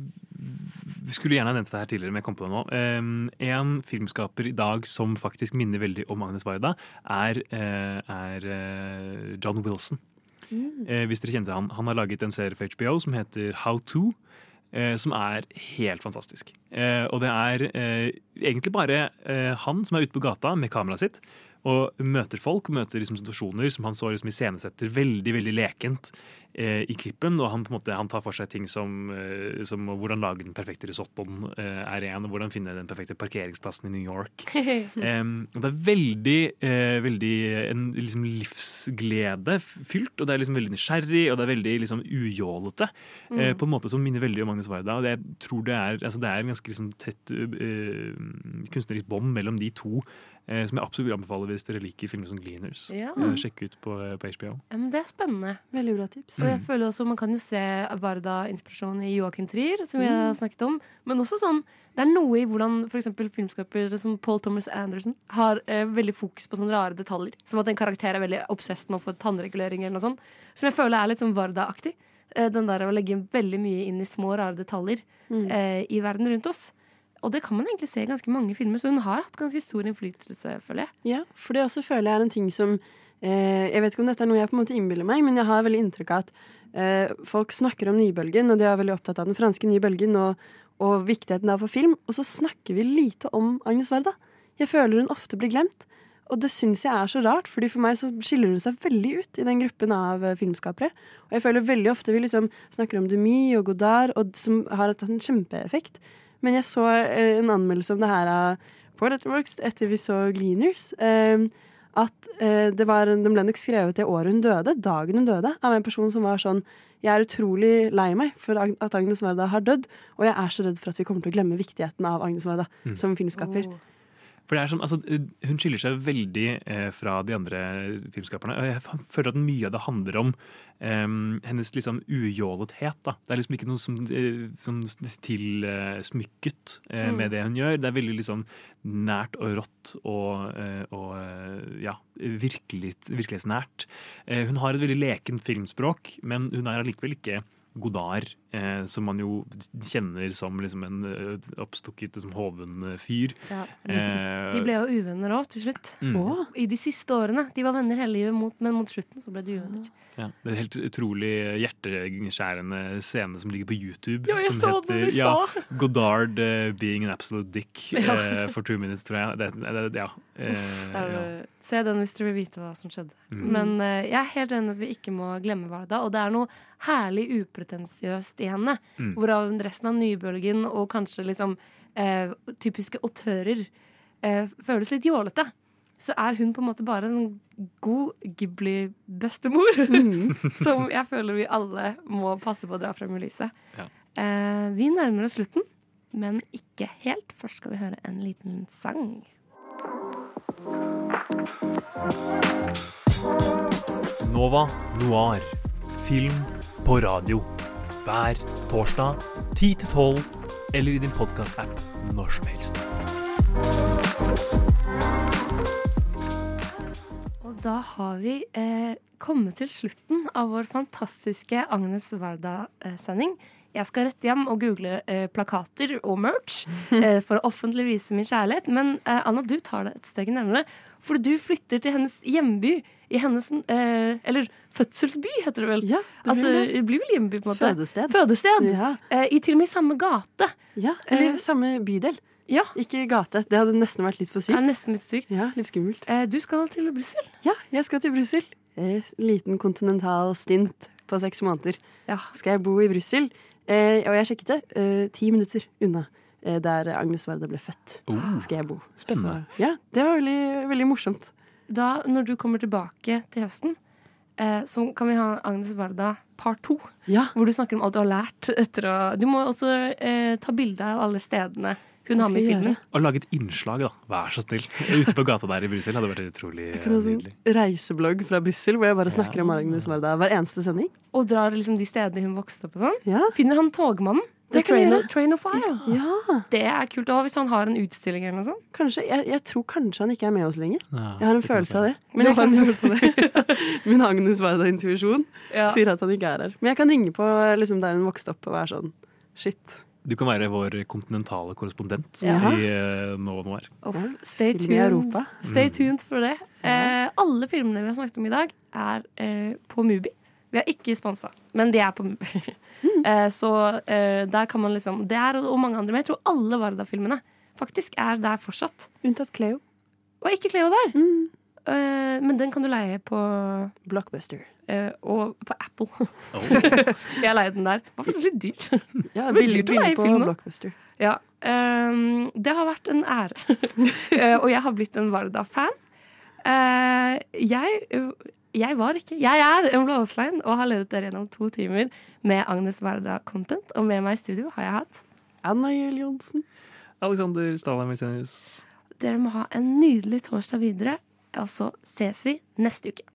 skulle gjerne nevnt det her tidligere, men jeg kom på det nå. Um, en filmskaper i dag som faktisk minner veldig om Agnes Waida, er, eh, er eh, John Wilson. Eh, hvis dere kjente han. Han har laget en serie for HBO som heter How To. Eh, som er helt fantastisk. Eh, og det er eh, egentlig bare eh, han som er ute på gata med kameraet sitt og møter folk, møter liksom situasjoner som han så liksom iscenesetter veldig veldig lekent eh, i klippen. Og han på en måte, han tar for seg ting som, eh, som hvordan lage den perfekte risottoen eh, er en, og hvordan finne den perfekte parkeringsplassen i New York. [laughs] Og det er veldig, eh, veldig en liksom livsglede fylt, og det er liksom veldig nysgjerrig, og det er veldig liksom ujålete. Eh, Mm. på en måte som minner veldig om Magnus Varda. Og det, jeg tror det er, altså det er en ganske liksom tett eh, kunstnerisk bånd mellom de to, eh, som jeg absolutt vil anbefale hvis dere liker filmer som Gleaners. Ja. Eh, sjekk ut på, på HBO. Ja, men Det er spennende. Veldig bra tips. Mm. jeg føler også Man kan jo se Varda-inspirasjon i Joachim Trier, som vi har Mm. snakket om. Men også sånn det er noe i hvordan for eksempel filmskapere som Paul Thomas Anderson har eh, veldig fokus på sånne rare detaljer. Som at en karakter er veldig obsessed med å få tannregulering eller noe sånt. Som jeg føler er litt sånn Varda-aktig. Eh, den der å legge veldig mye inn i små, rare detaljer Mm. eh, i verden rundt oss. Og det kan man egentlig se i ganske mange filmer, så hun har hatt ganske stor innflytelse, føler jeg. Ja, for det også føler jeg er en ting som eh, Jeg vet ikke om dette er noe jeg på en måte innbiller meg, men jeg har veldig inntrykk av at eh, folk snakker om nybølgen, og de er veldig opptatt av den franske nybølgen og, og viktigheten av for film, og så snakker vi lite om Agnes Werda. Jeg føler hun ofte blir glemt. Og det syns jeg er så rart, fordi for meg så skiller hun seg veldig ut i den gruppen av eh, filmskapere. Og jeg føler veldig ofte vi liksom snakker om Demy og Godard, og, som har hatt en kjempeeffekt. Men jeg så eh, en anmeldelse om det her av på Letterboxd etter vi så Gleaners. eh, at eh, det var, den ble nok skrevet det året hun døde, dagen hun døde, av en person som var sånn Jeg er utrolig lei meg for Ag- at Agnes Varda har dødd, og jeg er så redd for at vi kommer til å glemme viktigheten av Agnes Varda Mm. som filmskaper. For det er som, altså, Hun skiller seg veldig eh, fra de andre filmskaperne. og Jeg føler at mye av det handler om eh, hennes liksom ujålethet. Da. Det er liksom ikke noe som, eh, som tilsmykket eh, Mm. med det hun gjør. Det er veldig liksom nært og rått og, eh, og eh, ja, virkelig, virkelighetsnært. Eh, hun har et veldig lekent filmspråk, men hun er allikevel ikke Godard, eh, som man jo kjenner som liksom en eh, oppstukket liksom, hoven fyr. Ja. Eh, De ble jo uvenner òg, til slutt. Mm. Oh. I de siste årene. De var venner hele livet, mot, men mot slutten så ble de uvenner. Ja, det er en helt utrolig hjerteskjærende scene som ligger på YouTube. Ja, jeg som så den i stad. [laughs] Godard uh, being an absolute dick Ja. eh, for two minutes, tror jeg. Det, det, ja. eh, er, ja. Se den hvis dere vil vite hva som skjedde. Mm. Men eh, jeg er helt enig at vi ikke må glemme Varda. Og det er noe herlig upretensiøst i henne. Mm. Hvorav resten av nybølgen og kanskje liksom eh, typiske autører eh, føles litt jålete. Så er hun på en måte bare en god Ghibli-bestemor. [laughs] som jeg føler vi alle må passe på å dra frem i lyset. Ja. Eh, vi nærmer oss slutten, men ikke helt. Først skal vi høre en liten sang. Nova Noir. Film på radio. Hver torsdag 10-12 eller i din podkast-app når som helst. Og da har vi eh, kommet til slutten av vår fantastiske Agnes Varda-sending. Jeg skal rette hjem og google eh, plakater og merch [laughs] eh, for å offentlig vise min kjærlighet. Men eh, Anna, du tar det et steg nærmere. For du flytter til hennes hjemby. I hennes eh, Eller fødselsby, heter det vel. det blir altså, det. det blir vel hjemby, på en måte. Fødested. Fødested. Ja. Eh, I til og med i samme gate. Ja, eller Eh, samme bydel. Ja. Ikke gate. Det hadde nesten vært litt for sykt. Det er nesten litt sykt. Ja, litt skummelt. Eh, du skal til Brussel. Ja, jeg skal til Brussel. Eh, Liten kontinental stint på seks måneder. Skal jeg bo i Brussel. Eh, og jeg sjekket det. Eh, ti minutter unna eh, der Agnes Varda ble født. Oh, skal jeg bo. spennende. Så, ja, det var veldig, veldig morsomt. Da, når du kommer tilbake til høsten, eh, så kan vi ha Agnes Varda part to. Hvor du snakker om alt du har lært etter å Du må også eh, ta bilde av alle stedene hun har med i filmen. Og lage et innslag, da. Vær så snill. [laughs] Ute på gata der i Brussel hadde vært utrolig sånn nydelig. reiseblogg fra Brussel hvor jeg bare snakker om Agnes Varda hver eneste sending. Og drar liksom de stedene hun vokste opp og sånn. Ja. Finner han togmannen. Det kan train, gjøre. train of Fire. Ja. Det er kult. Og hvis han har en utstilling eller noe sånt. Kanskje, jeg, jeg tror kanskje han ikke er med oss lenger. Ja, jeg har en følelse av det. Men jeg har en kan- følelse av det. [laughs] Min Agnes Varda-intuisjon Ja. sier at han ikke er her. Men jeg kan ringe på liksom, der hun vokste opp og være sånn shit. Du kan være vår kontinentale korrespondent Ja. i uh, Nova Noir. Uff, stay tuned. Stay Mm. tuned for det. Eh, alle filmene vi har snakket om i dag, er eh, på Mubi. Vi har ikke sponsa, men de er på [laughs] Mubi. eh, så eh, der kan man liksom Det er og mange andre, men jeg tror alle Varda-filmene faktisk er der fortsatt. Unntatt Cleo. Og ikke Cleo der. Eh, men den kan du leie på Blockbuster. eh, og på Apple. [laughs] jeg leide den der. Det var faktisk litt dyrt. Ja, billig, dyrt å leie på film nå. Blockbuster. Ja. ehm, det har vært en ære. [laughs] Eh, og jeg har blitt en Varda-fan. Eh, jeg, jeg var ikke Jeg er en blåslein og har ledet dere gjennom to timer med Agnes Varda-content. Og med meg i studio har jeg hatt Anna Juel Johnsen. Alexander Stalheim Isenius. Dere må ha en nydelig torsdag videre, og så ses vi neste uke.